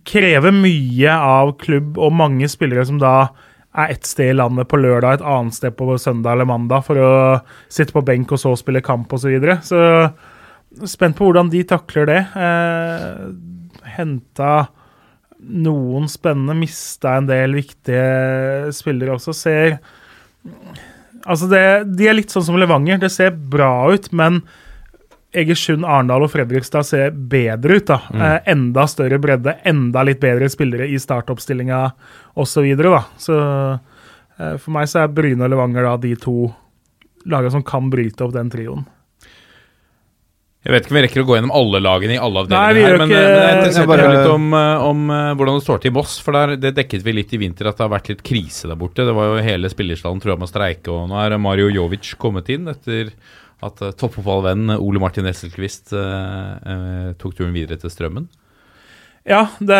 krever mye av klubb og mange spillere som da er ett sted i landet på lørdag, et annet sted på søndag eller mandag for å sitte på benk og så spille kamp osv. Så, videre. så spent på hvordan de takler det. Eh, Henta noen spennende, mista en del viktige spillere også. Ser Altså, det, de er litt sånn som Levanger. Det ser bra ut, men Egersund, Arendal og Fredrikstad ser bedre ut. da. Eh, enda større bredde, enda litt bedre spillere i startoppstillinga osv. Så, så eh, for meg så er Bryne og Levanger da de to lagene som kan bryte opp den trioen. Jeg vet ikke om vi rekker å gå gjennom alle lagene i alle vi her, men, ikke- men jeg er interessert bare- litt om, eh, om eh, hvordan det står til i Moss. For der, det dekket vi litt i vinter, at det har vært litt krise der borte. Det var jo hele spillerstallen trua med å streike, og nå er Mario Jovic kommet inn etter at uh, toppfotballvennen Ole Martin Esselquist eh, eh, tok turen videre til Strømmen. Ja, det,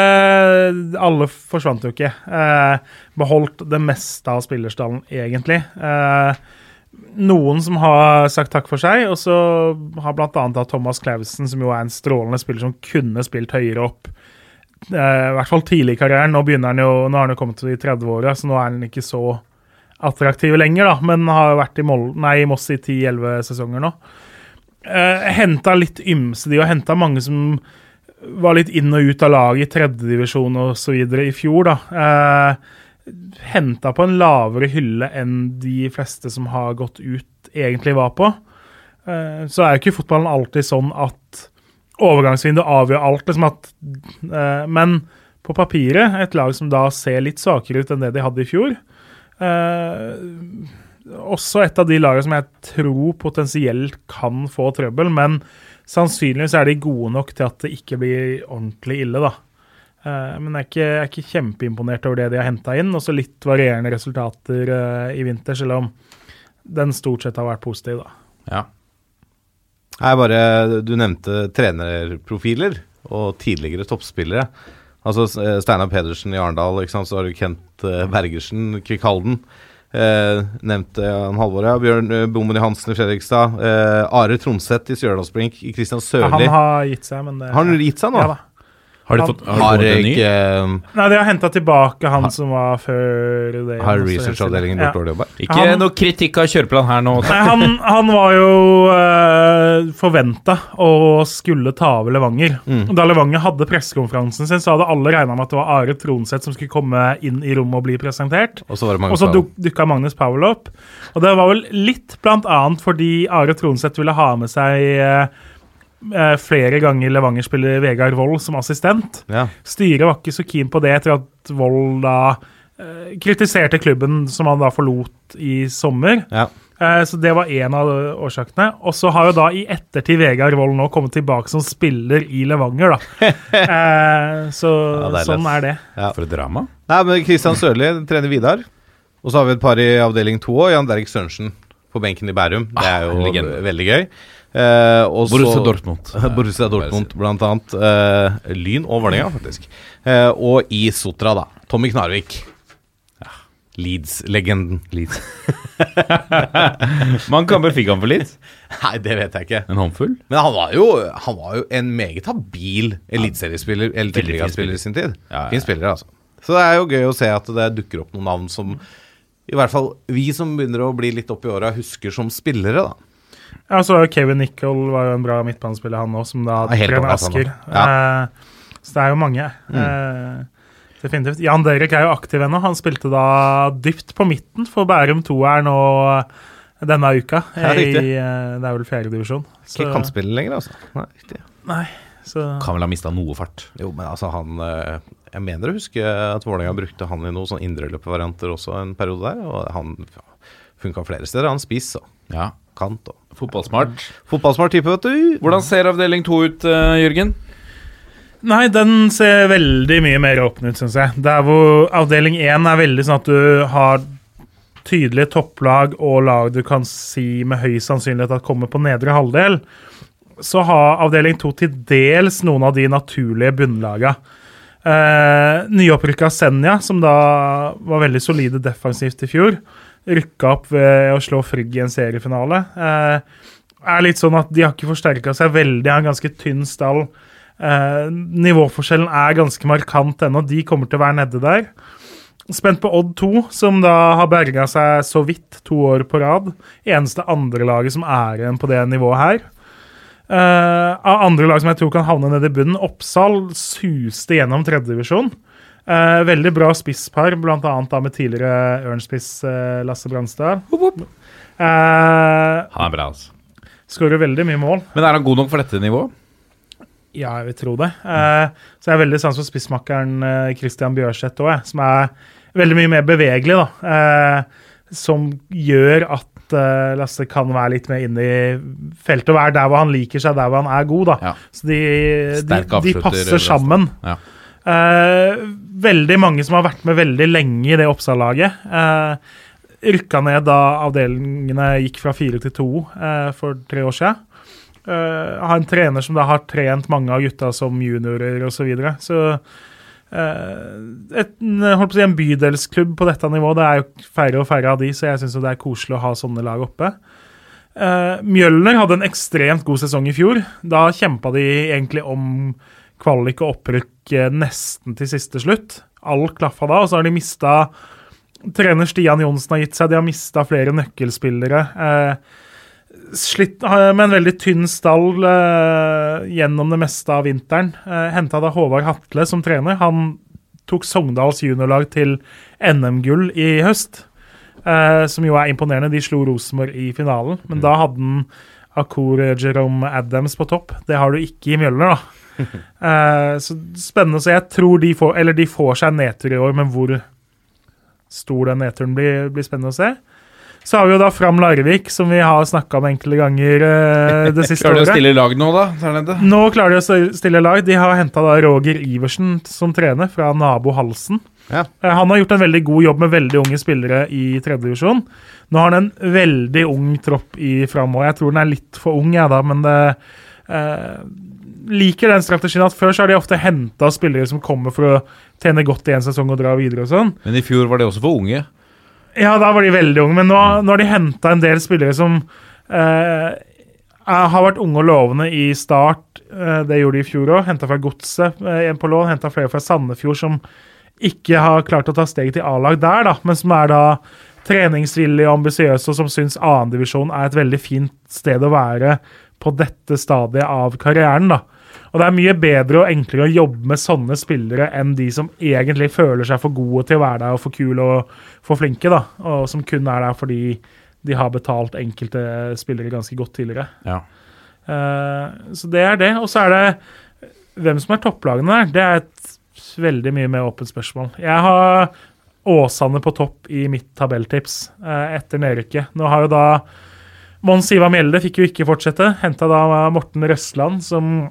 alle forsvant jo ikke. Eh, beholdt det meste av spillerstallen, egentlig. Eh, noen som har sagt takk for seg, og så har bl.a. Thomas Clausen, som jo er en strålende spiller som kunne spilt høyere opp. Eh, I hvert fall tidlig i karrieren. Nå han jo, nå har han jo kommet til de 30-åra, så nå er han ikke så attraktiv lenger, da, men har vært i, Mol nei, i Moss i 10-11 sesonger nå. Eh, henta litt ymse, de, og henta mange som var litt inn og ut av laget i tredjedivisjon osv. i fjor. da. Eh, Henta på en lavere hylle enn de fleste som har gått ut, egentlig var på. Eh, så er jo ikke fotballen alltid sånn at overgangsvinduet avgjør alt. liksom at, eh, Men på papiret, et lag som da ser litt svakere ut enn det de hadde i fjor. Eh, også et av de lagene som jeg tror potensielt kan få trøbbel, men sannsynligvis er de gode nok til at det ikke blir ordentlig ille, da. Eh, men jeg er ikke, jeg er ikke kjempeimponert over det de har henta inn. Også litt varierende resultater eh, i vinter, selv om den stort sett har vært positiv, da. Ja. Jeg bare Du nevnte trenerprofiler og tidligere toppspillere. Altså eh, Steinar Pedersen i Arendal, så har du Kent eh, Bergersen, Kvikk Halden. Eh, nevnte han Halvor, ja. Bjørn eh, Bommen i Hansen i Fredrikstad. Eh, Are Tronseth i Stjørdalsblink. Kristian Ja, han har gitt seg, men det Har han gitt seg nå? Ja da. Har de Han- fått, har de Har fått en ny? eh, Nei, de har henta tilbake han som var før det. Har researchavdelingen gjort dårlig jobb? Ikke Han- noe kritikk av kjøreplan her nå. Nei, han, han var jo uh, forventa å skulle ta over Levanger. Da Levanger hadde pressekonferansen sin, så hadde alle regna med at det var Are Tronseth som skulle komme inn i rommet og bli presentert. Og så var det Og så duk, dukka Magnus Powell opp. Og det var vel litt blant annet fordi Are Tronseth ville ha med seg eh, eh, flere ganger Levanger-spiller Vegard Wold som assistent. ja. Styret var ikke så keen på det etter at Wold da eh, kritiserte klubben som han da forlot i sommer. Ja. Eh, så det var en av årsakene. Og så har jo da i ettertid Vegard Wold nå kommet tilbake som spiller i Levanger, da. [LAUGHS] Eh, så Ja, sånn er det. For et drama. Nei, men Kristian Sørli trener Vidar. Og så har vi et par i avdeling to òg. Jan Derek Sørensen på benken i Bærum. Det er jo Ah, veldig gøy. Eh, Borussia Dortmund. [LAUGHS] Borussia Dortmund, blant annet. Eh, Lyn og Vålerenga, faktisk. Eh, og i Sotra, da. Tommy Knarvik. Leeds-legenden. Leeds. Man kan vel fikk han for Leeds? [LAUGHS] Nei, det vet jeg ikke. En håndfull? Men han var jo, han var jo en meget habil eliteseriespiller, eller tidligere-spiller i sin tid. Ja, ja, Fin ja. spiller, altså. Så det er jo gøy å se at det dukker opp noen navn som i hvert fall vi som begynner å bli litt opp i åra, husker som spillere, da. Ja, så Kevin Nicol var jo en bra midtbanespiller, han òg, som da trener ålreit, Asker. Ja. Eh, så det er jo mange. Eh, definitivt. Jan Derek er jo aktiv ennå. Han spilte da dypt på midten for Bærum 2-er nå denne uka. Ja, riktig. I, eh, det er vel fjerdedivisjon. Ikke kantspiller lenger, altså. Nei, riktig. Nei, så Kan vel ha mista noe fart. Jo, men altså, han eh, Jeg mener å huske at Vålerenga brukte han i noen sånn indreløpervarianter også en periode der, og han funka flere steder. Han spiss så. Ja. Kant og Fotballsmart. Fotballsmart type, vet du. Hvordan ser avdeling to ut, eh, Jørgen? Nei, den ser veldig mye mer åpen ut, syns jeg. Der hvor avdeling én er veldig sånn at du har tydelige topplag og lag du kan si med høy sannsynlighet at kommer på nedre halvdel, så har avdeling to til dels noen av de naturlige bunnlaga. Eh, Nyopprykka Senja, som da var veldig solide defensivt i fjor, rykka opp ved å slå Frigg i en seriefinale. Eh, er litt sånn at De har ikke forsterka seg veldig, har en ganske tynn stall. Eh, nivåforskjellen er ganske markant ennå. De kommer til å være nede der. Spent på Odd 2, som da har berga seg så vidt to år på rad. Eneste andre laget som er igjen på det nivået her. Eh, av andre lag som jeg tror kan havne nede i bunnen, Oppsal suste gjennom tredjedivisjon. Uh, veldig bra spisspar, bl.a. med tidligere Ørnspiss eh, Lasse Brandstad. Eh, Han er bra, altså. Skårer veldig mye mål. Men er han god nok for dette nivået? Ja, jeg vil tro det. Eh, så jeg er veldig sans for spissmakkeren eh, Christian Bjørseth òg, som er veldig mye mer bevegelig. da. Eh, som gjør at eh, Lasse kan være litt mer inne i feltet og være der hvor han liker seg, der hvor han er god. da. Ja. Så de, de, de passer sammen. Ja. Eh, veldig mange som har vært med veldig lenge i det Oppsal-laget. Eh, rykka ned da avdelingene gikk fra fire til to eh, for tre år siden. Eh, har en trener som da har trent mange av gutta som juniorer osv. Så, videre. eh, på å si en bydelsklubb på dette nivået, det er jo færre og færre av de, så jeg syns det er koselig å ha sånne lag oppe. Uh, Mjølner hadde en ekstremt god sesong i fjor. Da kjempa de egentlig om kvalik og opprykk eh, nesten til siste slutt. Alt klaffa da, og så har de mista Trener Stian Johnsen har gitt seg, de har mista flere nøkkelspillere. Eh, slitt eh, med en veldig tynn stall eh, gjennom det meste av vinteren. Eh, Henta da Håvard Hatle som trener. Han tok Sogndals juniorlag til NM-gull i høst. Eh, som jo er imponerende. De slo Rosenborg i finalen, men da hadde han Akur Jerome Adams på topp. Det har du ikke i Mjølner, da. [LAUGHS] Eh, så spennende å se. Jeg tror de får, eller de får seg nedtur i år, men hvor stor den nedturen blir, blir spennende å se. Så har vi jo da Fram Larvik, som vi har snakka om enkelte ganger uh, det [LAUGHS] siste Klarer de å stille lag nå, da? Der nede? Nå klarer de å stille lag. De har henta Roger Iversen som trener, fra nabo Halsen. Ja. Uh, Han har gjort en veldig god jobb med veldig unge spillere i tredjedivisjon. Nå har han en veldig ung tropp i Fram, òg. jeg tror den er litt for ung, jeg da, men det eh, liker den strategien at før så har de ofte henta spillere som kommer for å tjene godt i en sesong og dra videre og sånn. Men i fjor var de også for unge. Ja, da var de veldig unge, men nå, nå har de henta en del spillere som eh, har vært unge og lovende i start. Eh, det gjorde de i fjor òg. Henta fra Godset eh, en på lån. Henta flere fra Sandefjord som ikke har klart å ta steget til A-lag der, da, men som er da treningsvillige og ambisiøse, og som syns annendivisjon er et veldig fint sted å være på dette stadiet av karrieren. da. Og det er mye bedre og enklere å jobbe med sånne spillere enn de som egentlig føler seg for gode til å være der og for kule og for flinke, da. Og som kun er der fordi de har betalt enkelte spillere ganske godt tidligere. Ja. Uh, så det er det. Og så er det hvem som er topplagene der. Det er et veldig mye mer åpent spørsmål. Jeg har Åsane på topp i mitt tabelltips uh, etter nedrykket. Nå har jo da Mons Ivar Mjelde fikk jo ikke fortsette. Henta da Morten Røsland, som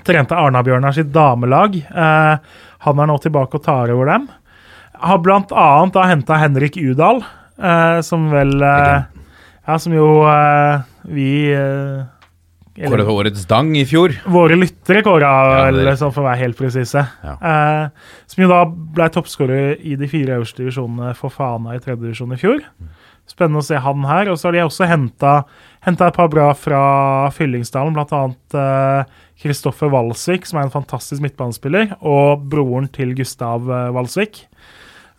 trente Arna-Bjørnar sitt damelag. Eh, han er nå tilbake og tar over dem. Har da henta Henrik Udal, eh, som vel eh, Ja, som jo vi Kåret årets dang i fjor. våre lyttere kåra, Ja, eller sånn for å være helt presise. Ja. Eh, som jo da ble toppskårer i de fire øverste divisjonene for Fana i tredje divisjon i fjor. Spennende å se han her. Og så har de også henta et par bra fra Fyllingsdalen, bl.a. Kristoffer Walsvik, som er en fantastisk midtbanespiller, og broren til Gustav eh, Walsvik.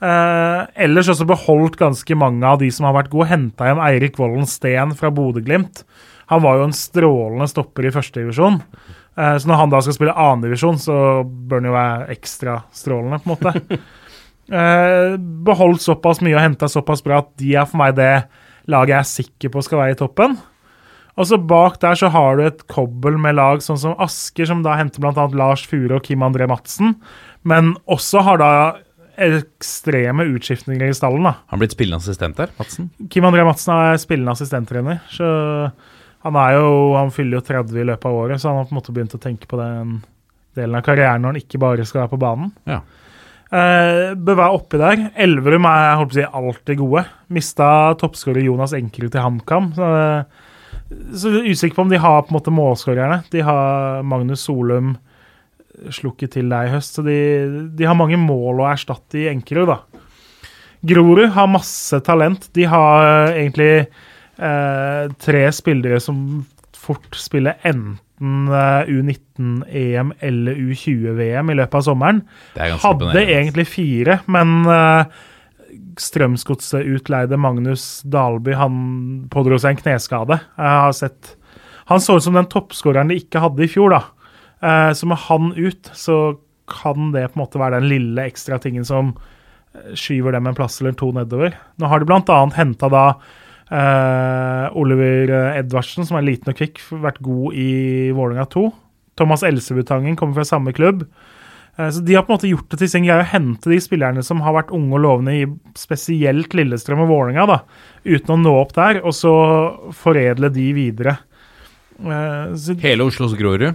Eh, ellers også beholdt ganske mange av de som har vært gode. Henta hjem Eirik Vollen Steen fra Bodø-Glimt. Han var jo en strålende stopper i førstedivisjon. Eh, så når han da skal spille annendivisjon, så bør han jo være ekstra strålende, på en måte. [LAUGHS] Eh, beholdt såpass mye og henta såpass bra at de er for meg det laget jeg er sikker på skal være i toppen. Og så bak der så har du et kobbel med lag sånn som Asker, som da henter bl.a. Lars Fure og Kim André Madsen, men også har da ekstreme utskiftninger i stallen. da. Han har blitt spillende assistent der, Madsen. Kim André Madsen er spillende assistenttrener, så han er jo, han fyller jo 30 i løpet av året, så han har på en måte begynt å tenke på den delen av karrieren når han ikke bare skal være på banen. Ja. Eh, bør være oppi der. Elverum er holdt på å si, alltid gode. Mista toppskårer Jonas Enkerud til HamKam. Så, så er usikker på om de har på en måte målskårerne. De har Magnus Solum slukket til deg i høst, så de, de har mange mål å erstatte i Enkerud, da. Grorud har masse talent. De har eh, egentlig eh, tre spillere som fort spiller enten eh, U19-EM eller U20-VM i løpet av sommeren. Er Hadde egentlig fire, men uh, Strømsgodset utleide Magnus Dalby. Han pådro seg en kneskade. Jeg har sett Han så ut som den toppskåreren de ikke hadde i fjor, da. Eh, så med han ut, så kan det på en måte være den lille ekstra tingen som eh, skyver dem en plass eller to nedover. Nå har de bl.a. henta da Uh, Oliver Edvardsen, som er liten og kvikk, vært god i Vålerenga 2. Thomas Elsebutangen kommer fra samme klubb. Eh, Så De har på en måte gjort det til sin greie å hente de spillerne som har vært unge og lovende i spesielt Lillestrøm og Vålerenga, da, uten å nå opp der, og så foredle de videre. Eh, Så Hele Oslos Grorud.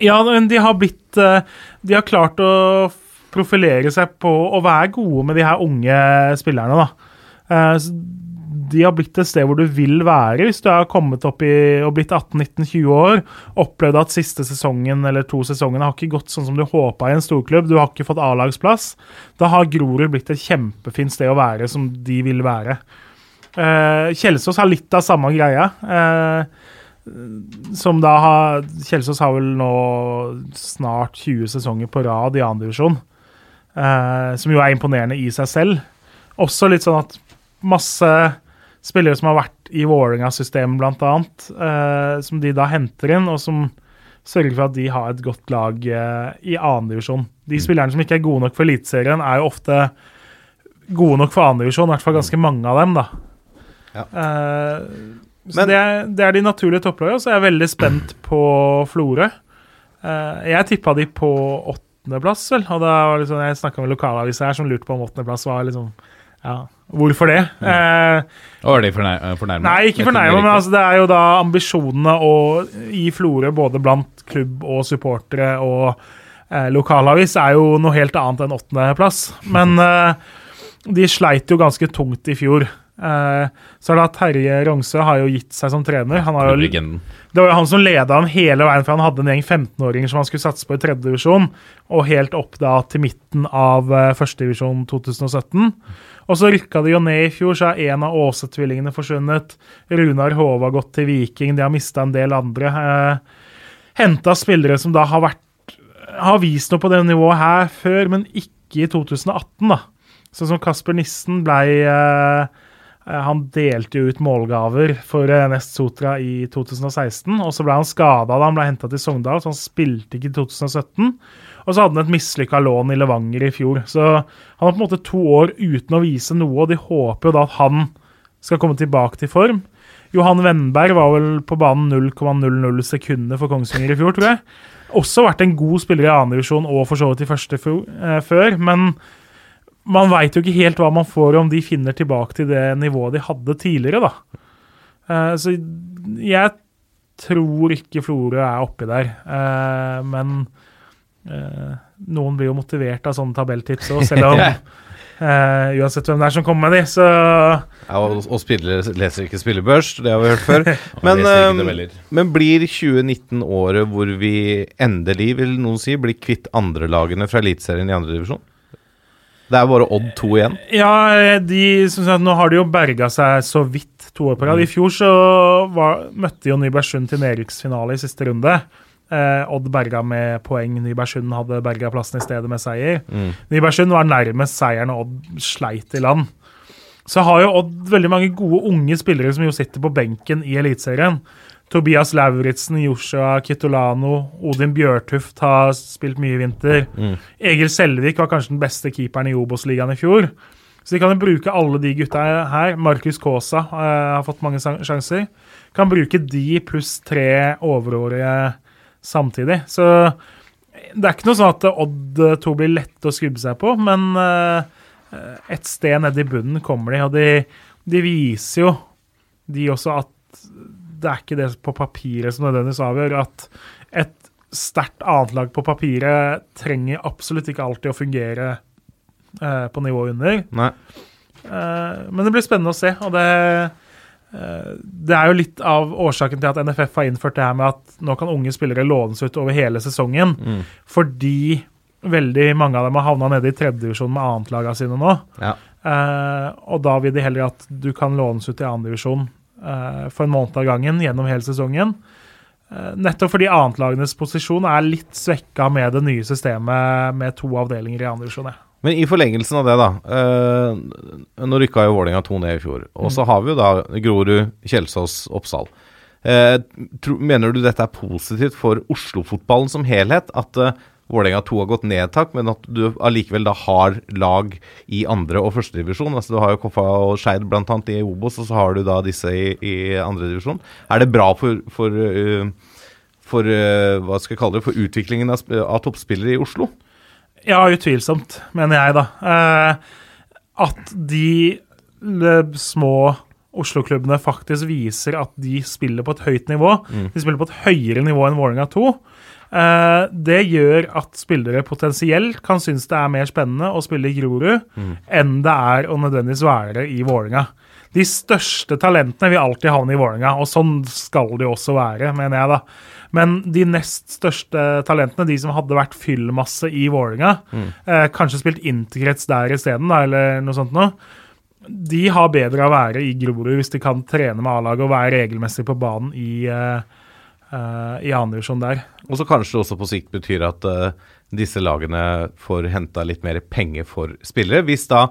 ja, men de har blitt eh, De har klart å profilere seg på å være gode med de her unge spillerne, da. Så De har blitt et sted hvor du vil være hvis du har kommet opp i og blitt 18-19-20 år. Opplevd at siste sesongen eller to sesongene har ikke gått sånn som du håpa i en storklubb. Du har ikke fått A-lagsplass. Da har Grorud blitt et kjempefint sted å være, som de vil være. Eh, Kjelsås har litt av samme greia. Eh, som da har Kjelsås har vel nå snart 20 sesonger på rad i 2. divisjon. Eh, som jo er imponerende i seg selv. Også litt sånn at masse spillere som har vært i Vålerenga-systemet, bl.a., uh, som de da henter inn, og som sørger for at de har et godt lag uh, i annendivisjon. De spillerne som ikke er gode nok for Eliteserien, er jo ofte gode nok for annendivisjon, i hvert fall ganske mange av dem, da. Ja. Eh, så Men- det, er, det er de naturlige topplagene, så jeg er veldig spent på Florø. Eh, jeg tippa de på åttendeplass, vel. Og da var sånn, jeg snakka med lokalavisa her som lurte på om åttendeplass var liksom Ja, hvorfor det? Eh, er Var de fornær fornærma? Nei, ikke fornærma, men altså, det er jo da ambisjonene å, i Florø, både blant klubb og supportere og eh, lokalavis, er jo noe helt annet enn åttendeplass. Men eh, de sleit jo ganske tungt i fjor. Eh, så er det at Terje Rongsø har jo gitt seg som trener. Han har jo det var jo han som leda ham hele veien, for han hadde en gjeng 15-åringer som han skulle satse på i tredje divisjon, og helt opp da til midten av uh, førstedivisjon 2017. Og så rykka de jo ned i fjor, så er en av Åse-tvillingene forsvunnet. Runar Hove har gått til Viking, de har mista en del andre. Eh, Henta spillere som da har vært har vist noe på det nivået her før, men ikke i 2018, da. Sånn som Kasper Nissen blei eh, Eh, Han delte jo ut målgaver for eh, Nest Sotra i 2016, og så ble han skada da han ble henta til Sogndal, så han spilte ikke i 2017. Og så hadde han et mislykka lån i Levanger i fjor. Så han har på en måte to år uten å vise noe, og de håper jo da at han skal komme tilbake til form. Johan Wennberg var vel på banen 0,00 sekunder for Kongsvinger i fjor, tror jeg. Også vært en god spiller i annendivisjon og for så vidt i første eh, før, men man veit jo ikke helt hva man får om de finner tilbake til det nivået de hadde tidligere, da. Eh, så jeg tror ikke Florø er oppi der, eh, men noen blir jo motivert av sånne tabelltips òg, selv om [LAUGHS] eh, uansett hvem det er som kommer med de. Så Ja, og, og spillere leser ikke spillebørs, det har vi hørt før. [LAUGHS] Men, eh, men blir 2019 året hvor vi endelig, vil noen si, blir kvitt andrelagene fra Eliteserien i andredivisjon? Det er bare Odd 2 igjen. ja, de, som sagt, nå har de jo berga seg så vidt to år på rad. I fjor så var, møtte jo Nybergsund til nedrykksfinale i siste runde. Eh, Odd berga med poeng. Nybergsund hadde berga plassen i stedet med seier. Nybergsund var nærmest seieren, og Odd sleit i land. Så har jo Odd veldig mange gode unge spillere som jo sitter på benken i Eliteserien. Tobias Lauritzen, Joshua Kitolano, Odin Bjørtuft har spilt mye i vinter. Egil Selvik var kanskje den beste keeperen i Obos-ligaen i fjor. Så de kan jo bruke alle de gutta her. Markus Kaasa eh, har fått mange sjanser. Kan bruke de pluss tre overårige samtidig. Så det er ikke noe sånn at Odd 2 blir lett å skubbe seg på, men eh, et sted nede i bunnen kommer de, og de, de viser jo, de også, at det er ikke det på papiret som nødvendigvis avgjør. At et sterkt annetlag på papiret trenger absolutt ikke alltid å fungere eh, på nivå under. Eh, men det blir spennende å se, og det eh, det er jo litt av årsaken til at NFF har innført det her med at nå kan unge spillere lånes ut over hele sesongen. Fordi veldig mange av dem har havna nede i tredjedivisjon med annetlaga sine nå. Ja. Eh, og da vil de heller at du kan lånes ut i annendivisjon uh, for en måned av gangen gjennom hele sesongen. Eh, nettopp fordi annetlagenes posisjon er litt svekka med det nye systemet med to avdelinger i andredivisjon. Ja. Men i forlengelsen av det, da. eh, nå rykka jo Vålerenga 2 ned i fjor. Og så har vi jo da Grorud, Kjelsås, Oppsal. Eh, tro, mener du dette er positivt for Oslo-fotballen som helhet? At eh, Vålerenga 2 har gått ned et tak, men at du allikevel da har lag i andre- og førstedivisjon? Altså, du har jo Koffa og Skeid bl.a. i Obos, og så har du da disse i, i andredivisjon. Er det bra for, for, uh, for uh, hva skal jeg kalle det, for utviklingen av, av toppspillere i Oslo? Ja, utvilsomt, mener jeg, da. Eh, at de små Oslo-klubbene faktisk viser at de spiller på et høyt nivå. De spiller på et høyere nivå enn Vålerenga 2. Eh, det gjør at spillere potensielt kan synes det er mer spennende å spille i Grorud enn det er å nødvendigvis være i Vålerenga. De største talentene vil alltid havne i Vålerenga, og sånn skal det jo også være, mener jeg, da. Men de nest største talentene, de som hadde vært fyllmasse i Vålerenga, eh, kanskje spilt interkrets der isteden, eller noe sånt noe, de har bedre av å være i Grorud hvis de kan trene med A-laget og være regelmessig på banen i, uh, i andredivisjon der. Og så kanskje det også på sikt betyr at eh, disse lagene får henta litt mer penger for spillere. Hvis da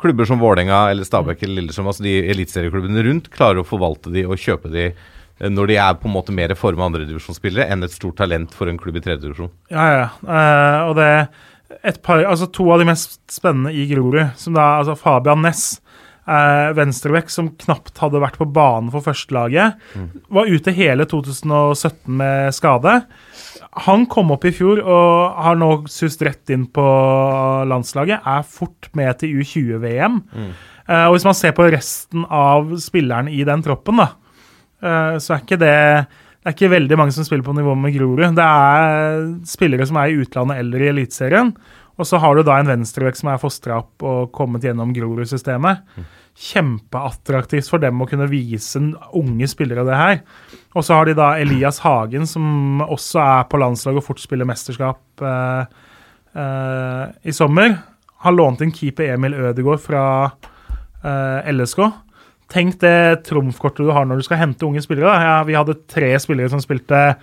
klubber som Vålerenga eller Stabæk eller Lillestrøm, altså de eliteserieklubbene rundt, klarer å forvalte de og kjøpe de eh, når de er på en måte mer forma andredivisjonsspillere enn et stort talent for en klubb i tredjedivisjon. Ja, ja. Uh, og det et par, altså To av de mest spennende i Grorud, som da altså Fabian Næss, eh, venstrebekk, som knapt hadde vært på banen for førstelaget, var ute hele 2017 med skade. Han kom opp i fjor og har nå sust rett inn på landslaget. Er fort med til U20-VM. Eh, og hvis man ser på resten av spillerne i den troppen, da, eh, så er ikke det det er ikke veldig mange som spiller på nivå med Grorud. Det er spillere som er i utlandet eller i Eliteserien. Og så har du da en venstrevekk som er fostra opp og kommet gjennom Grorud-systemet. Kjempeattraktivt for dem å kunne vise unge spillere det her. Og så har de da Elias Hagen, som også er på landslaget og fort spiller mesterskap eh, eh, i sommer. Har lånt inn keeper Emil Ødegaard fra eh, LSK. Tenk det trumfkortet du har når du skal hente unge spillere. Ja, vi hadde tre spillere som spilte eh,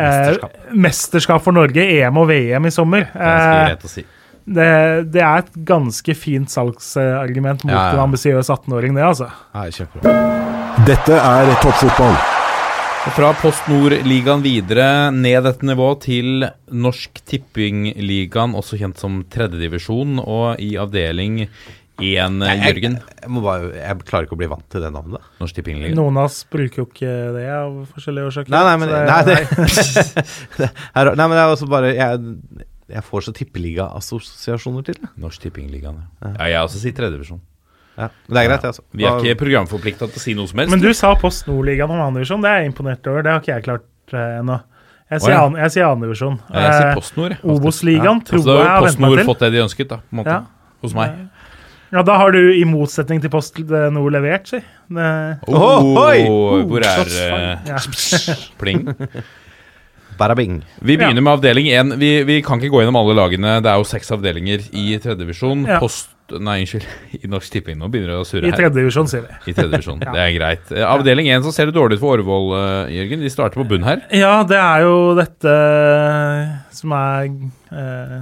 Mesterskap. mesterskap for Norge, EM og VM i sommer. Eh, greit si. det, det er et ganske fint salgsargument mot Ja, ja. en ambisiøs 18-åring, det, altså. Dette er toppfotball. Og Fra Post Nord-ligaen videre ned dette nivået til Norsk Tippingligaen, også kjent som tredjedivisjon, og i avdeling 1, Jørgen. Jeg, må bare, jeg klarer ikke å bli vant til det navnet. Norsk Tippingligaen. Noen av oss bruker jo ikke det av forskjellige årsaker. Nei, nei, men, det, nei, det, [LAUGHS] det er, nei, men det er også bare Jeg, jeg får så tippeliga-assosiasjoner til det. Norsk Tippingligaen, ja. ja. Jeg også sier tredjevisjon. Ja, men det er greit. Altså. Vi er ikke programforplikta til å si noe som helst. Men du sa Post Nord-ligaen om andredivisjon. Det er jeg imponert over. Det har ikke jeg klart eh, ennå. Jeg sier Å, ja. an- andredivisjon. Ja, jeg sier Eh, Post Nord. Obos-ligaen Ja. tror Altså, jeg har har Post vent meg Nord til. fått det de ønsket, da, på en måte. Ja. Hos meg. Ja, da har du i motsetning til Post Nord levert, si. Det, Oh, Ohoi! hvor er uh. Ja. pling? [LAUGHS] Barabing. Vi begynner med avdeling 1. Vi, vi kan ikke gå gjennom alle lagene. Det er jo seks avdelinger i tredjedivisjon. Ja. Post Nei, unnskyld. [LAUGHS] I Norsk Tipping. Nå begynner det å surre I her. tredje divisjon, sier vi. I tredjedivisjon. [LAUGHS] Det er greit. Eh, Avdeling 1 så ser det dårlig ut for Årvoll, eh, Jørgen. De starter på bunn her. Ja, det er jo dette som er eh,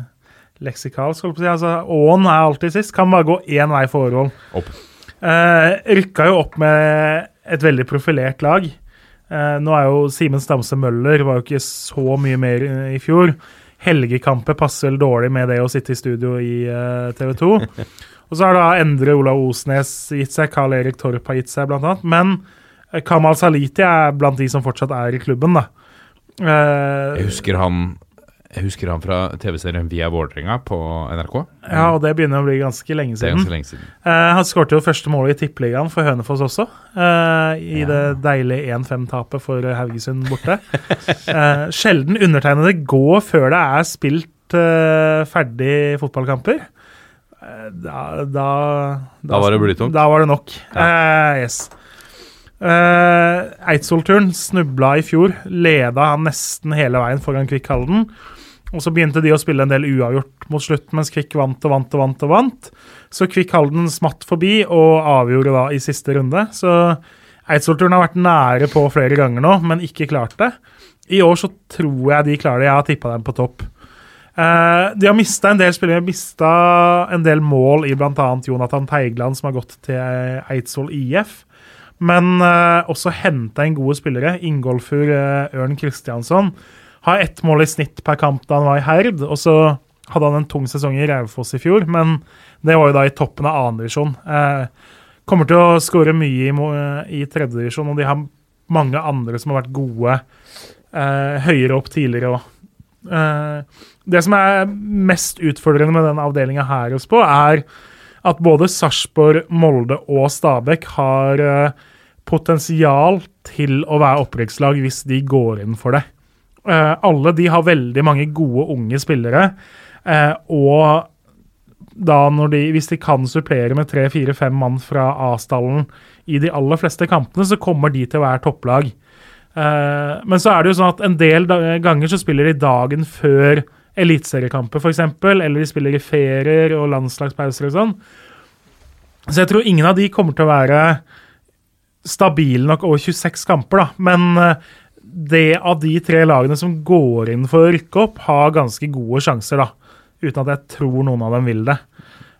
leksikalsk, holdt på å si. Altså, Åen er alltid sist. Kan bare gå én vei for Årvoll. Opp. Eh, rykka jo opp med et veldig profilert lag. Eh, nå er jo Simen Stamse Møller var jo ikke så mye mer i, fjor. Helgekamper passer vel dårlig med det å sitte i studio i eh, TV 2. [LAUGHS] Og så har da Endre Olav Osnes gitt seg, Carl Erik Torp har gitt seg, blant annet. Men eh, Kamal Saliti er blant de som fortsatt er i klubben, da. Eh, Jeg husker han Jeg husker han fra TV-serien Via Vålerenga på NRK. ja, og det begynner å bli ganske lenge siden. ganske lenge siden. Eh, han skårte jo første målet i Tippeligaen for Hønefoss også. eh, I det deilige 1-5-tapet for Haugesund borte. [LAUGHS] Eh, sjelden undertegnede går før det er spilt ferdig fotballkamper. Da da, da, Da var det blytungt. Da var det nok. Eh, yes. Uh, Eidsvoll-turen snubla i fjor. Leda han nesten hele veien foran Kvikk Halden. Og så begynte de å spille en del uavgjort mot slutt, mens Kvikk vant og vant og vant. og vant. Så Kvikk Halden smatt forbi og avgjorde da i siste runde. Så Eidsvoll-turen har vært nære på flere ganger nå, men ikke klart det. I år så tror jeg de klarer det. Jeg har tippa dem på topp. Uh, de har mista en del spillere, mista en del mål i bl.a. Jonathan Teigland, som har gått til Eidsvoll IF. Men uh, også henta inn gode spillere. Ingolfur uh, Ørn Kristiansson har ett mål i snitt per kamp da han var i Herd. Og så hadde han en tung sesong i Raufoss i fjor, men det var jo da i toppen av annendivisjon. Eh, kommer til å skåre mye i, i tredjedivisjon, og de har mange andre som har vært gode eh, høyere opp tidligere òg. Eh, det som er mest utfordrende med den avdelinga her hos på, er at både Sarpsborg, Molde og Stabæk har eh, potensial til å være opprykkslag hvis de går inn for det. Eh, alle de har veldig mange gode unge spillere, eh, og da når de, hvis de kan supplere med tre, fire, fem mann fra A-stallen i de aller fleste kampene, så kommer de til å være topplag. Eh, men så er det jo sånn at en del ganger så spiller de dagen før eliteseriekamper, f.eks., eller de spiller i ferier og landslagspauser og sånn. Så jeg tror ingen av de kommer til å være stabile nok over 26 kamper, da. Men det av de tre lagene som går inn for å rykke opp, har ganske gode sjanser, da. Uten at jeg tror noen av dem vil det.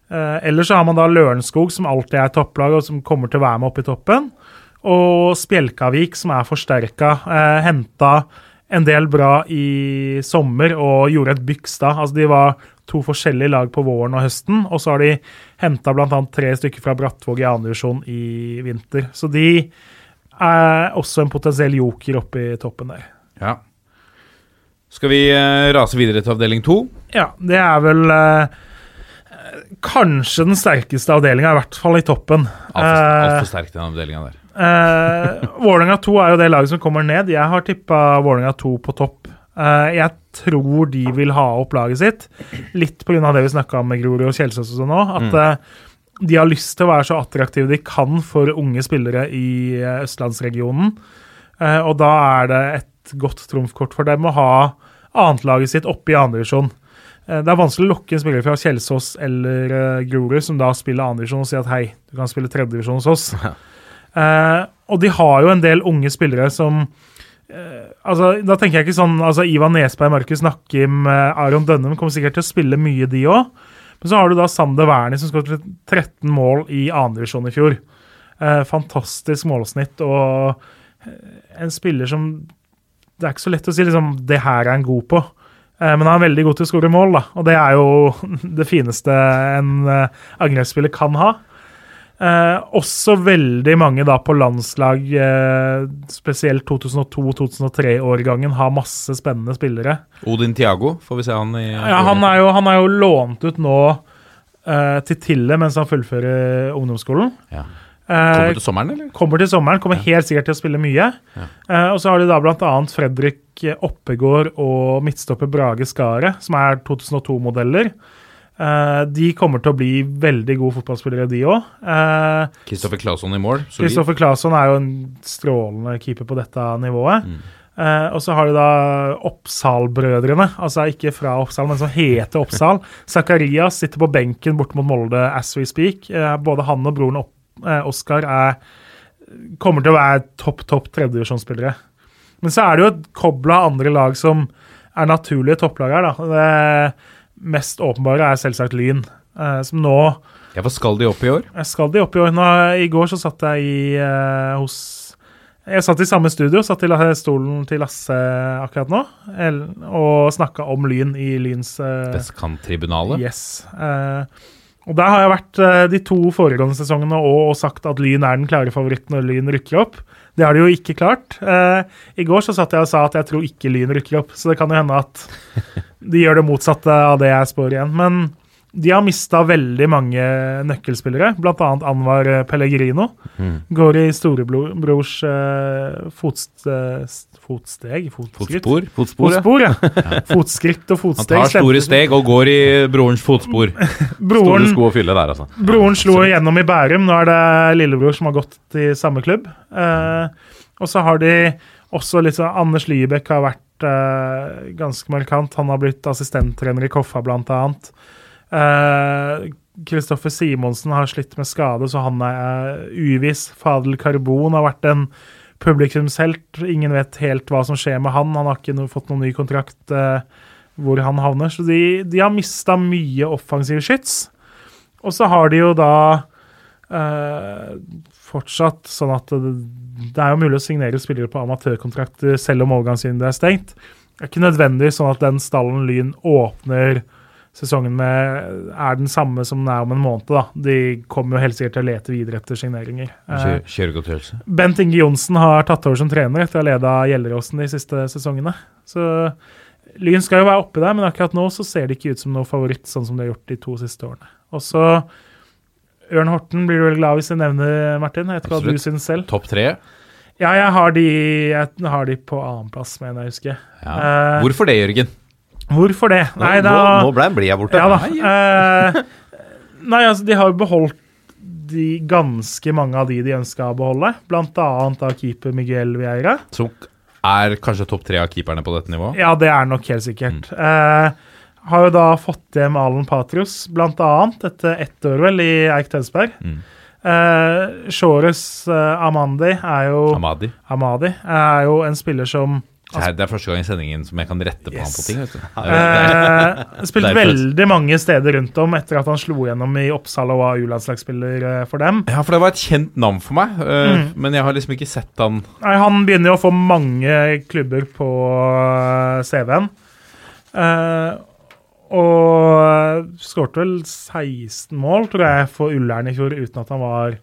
Eh, ellers så har man da Lørenskog, som alltid er topplag, og som kommer til å være med opp i toppen. Og Spjelkavik, som er forsterka. Eh, Henta en del bra i sommer og gjorde et byks da. Altså, de var to forskjellige lag på våren og høsten, og så har de henta bl.a. tre stykker fra Brattvåg i andre divisjon i vinter. Så de er også en potensiell joker oppe i toppen der. Ja. Skal vi eh, rase videre til avdeling to? Ja, det er vel eh, kanskje den sterkeste avdelinga, i hvert fall i toppen. Altfor Eh, alt for sterk, den avdelinga der. Uh, Vålerenga 2 er jo det laget som kommer ned. Jeg har tippa Vålerenga 2 på topp. Eh, jeg tror de vil ha opp laget sitt, litt pga. det vi snakka om med Grorud og Kjelsås og sånn nå. At eh, de har lyst til å være så attraktive de kan for unge spillere i eh, østlandsregionen. Eh, og da er det et godt trumfkort for dem å ha annetlaget sitt oppe i andredivisjon. Uh, det er vanskelig å lokke en spiller fra Kjelsås eller Grorud som da spiller andredivisjon og si at hei, du kan spille tredjedivisjon hos oss. [LAUGHS] Eh, og de har jo en del unge spillere som eh, altså, Da tenker jeg ikke sånn altså Ivan Nesberg, Markus Nakkim, eh, Aron Dønnum kommer sikkert til å spille mye, de òg. Men så har du da Sander Wernie som skåret 13 mål i andredivisjon i fjor. Eh, fantastisk målsnitt og eh, en spiller som Det er ikke så lett å si liksom, det her er han god på. Eh, Men han er veldig god til å skåre mål, da. og det er jo [LAUGHS] det fineste en eh, angrepsspiller kan ha. Eh, også veldig mange da på landslag, eh, spesielt 2002-2003-årgangen, har masse spennende spillere. Odin Tiago, får vi se han i Ja, han, er jo, han er jo lånt ut nå eh, til Tille mens han fullfører ungdomsskolen. Ja. Eh, Kommer til sommeren, eller? kommer til sommeren, kommer helt sikkert til å spille mye. Eh, og så har de da bl.a. Fredrik Oppegård og midtstopper Brage Skaret, som er 2002-modeller. Eh, de kommer til å bli veldig gode fotballspillere, de òg. Kristoffer Claesson i mål. Kristoffer Claesson er jo en strålende keeper på dette nivået. Mm. Uh, og så har du da Oppsal-brødrene, altså ikke fra Oppsal, men som heter Oppsal. [LAUGHS] Zakarias sitter på benken bort mot Molde as we speak. Eh, både han og broren Opp, eh, Oskar er, kommer til å være topp, topp tredjedivisjonsspillere. Men så er det jo et kobbel av andre lag som er naturlige topplag her. da. Det mest åpenbare er selvsagt Lyn, eh, som nå Ja, Hva skal de opp i år? jeg skal de opp i år. Nå, I går så satt jeg i, eh, hos Jeg satt i samme studio, satt i stolen til Lasse akkurat nå, el- og snakka om Lyn i Lyns eh, Vestkanttribunalet? Yes. Eh, og der har jeg vært eh, de to foregående sesongene og, og sagt at Lyn er den klare favoritten når Lyn rykker opp. Det har de jo ikke klart. Eh, I går så satt jeg og sa at jeg tror ikke Lyn rykker opp, så det kan jo hende at [LAUGHS] de gjør det motsatte av det jeg spår igjen. Men de har mista veldig mange nøkkelspillere, bl.a. Anwar Pellegrino. Pellegrino. Går i storebrors fotst, eh, fotsteg? Fotskritt? Fotspor? Fotspor, ja. Fotspor, ja. [LAUGHS] Fotskritt og Han tar store steg og går i brorens fotspor. [LAUGHS] Store sko å fylle der, altså. Broren slo igjennom i Bærum. Nå er det lillebror som har gått i samme klubb. Eh, og så har de også litt sånn Anders Lybekk har vært eh, ganske markant. Han har blitt assistenttrener i Koffa, blant annet. Kristoffer Simonsen har slitt med skade, så han er uvis. uviss. Fadel Karbon har vært en publikumshelt. Ingen vet helt hva som skjer med han. Han har ikke no fått noen ny kontrakt eh, hvor han havner. Så de, de har mista mye offensiv skyts. Og så har de jo da eh, fortsatt sånn at det, det er jo mulig å signere spillere på amatørkontrakter selv om overgangsvinduet er stengt. Det er ikke nødvendigvis sånn at den stallen Lyn åpner sesongen med, er den samme som den er om en måned. da. De kommer jo helt sikkert til å lete videre etter signeringer. Eh, Kjø- Kjøregodtgjørelse. Bent Inge Johnsen har tatt over som trener etter å ha leda Gjelleråsen de siste sesongene. Så Lyn skal jo være oppi der, men akkurat nå så ser det ikke ut som noe favoritt, sånn som det har gjort de to siste årene. Og så Ørn Horten blir du vel glad hvis jeg nevner, Martin? Jeg vet hva du syns selv. Topp tre? Ja, jeg har de, jeg har de på annenplass, mener jeg å huske. Ja. Eh, Hvorfor det, Jørgen? Hvorfor det? Nå, Nei, da nå, nå ble ble jeg borte. Ja da. Eh, nei, altså, de har jo beholdt de ganske mange av de de ønska å beholde. Blant annet av keeper Miguel Vieira. Som er kanskje topp tre av keeperne på dette nivået? Ja, det er nok helt sikkert. Eh, har jo da fått hjem Alen Patrios, blant annet, etter ett år vel i Eik Tønsberg. Mm. Eh, Shores eh, Amandi er jo Amadi. Amadi er jo en spiller som Det er, det er første gang i sendingen som jeg kan rette på Yes. han på ting. vet du. eh, spilt veldig mange steder rundt om etter at han slo gjennom i Oppsal og var U-landslagsspiller eh, for dem. Ja, for det var et kjent navn for meg, øh, Mm. men jeg har liksom ikke sett han Nei, han begynner jo å få mange klubber på eh, CV-en. Eh, og skårte vel 16 mål, tror jeg, for Ullern i fjor, uten at han var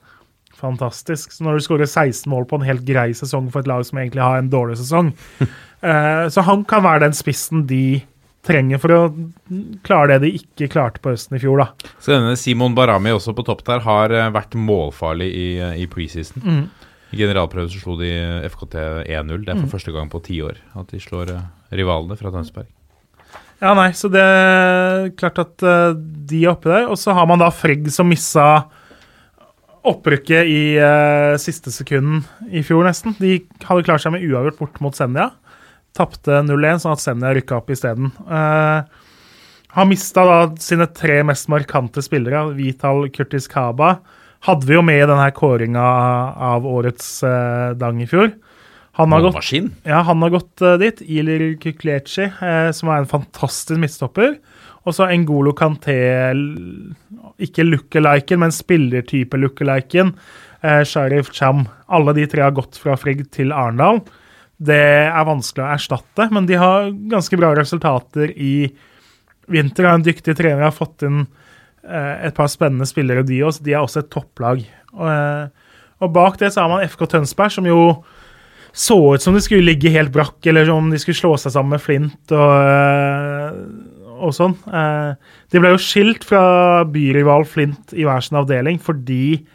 fantastisk. Så når du skårer 16 mål på en helt grei sesong for et lag som egentlig har en dårlig sesong [LAUGHS] eh, Så han kan være den spissen de trenger for å klare det de ikke klarte på høsten i fjor, da. Så denne Simon Barami også på topp der har øh, vært målfarlig i, øh, i preseason. Mm. I generalprøven så slo de FKT 1-0. Det er for første gang på ti år at de slår rivalene fra Tønsberg. Ja, nei, så det er klart at eh, de er oppi der. Og så har man da Fregg som missa opprykket i uh, siste sekunden i fjor, nesten. De hadde klart seg med uavgjort bort mot Senja. Tapte 0-1, sånn at Senja rykka opp isteden. Uh, har mista da sine tre mest markante spillere, Vital Kurtis Kaba. Hadde vi jo med i denne kåringa av årets uh, Dang i fjor. Han har gått ja, han har gått uh, dit. Ilir Kukleci, eh, som er en fantastisk midtstopper. Og så Ngolo Kanté, ikke lookaliken, men spillertype lookaliken. Eh, Sharif Cham. Alle de tre har gått fra Frigg til Arendal. Det er vanskelig å erstatte, men de har ganske bra resultater i vinter. En dyktig trener, har fått inn eh, et par spennende spillere, de også. De er også et topplag. Og, eh, og bak det så har man FK Tønsberg, som jo så ut som de skulle ligge helt brakk, eller om de skulle slå seg sammen med Flint og, øh, og sånn. Eh, De ble jo skilt fra byrival Flint i hver sin avdeling fordi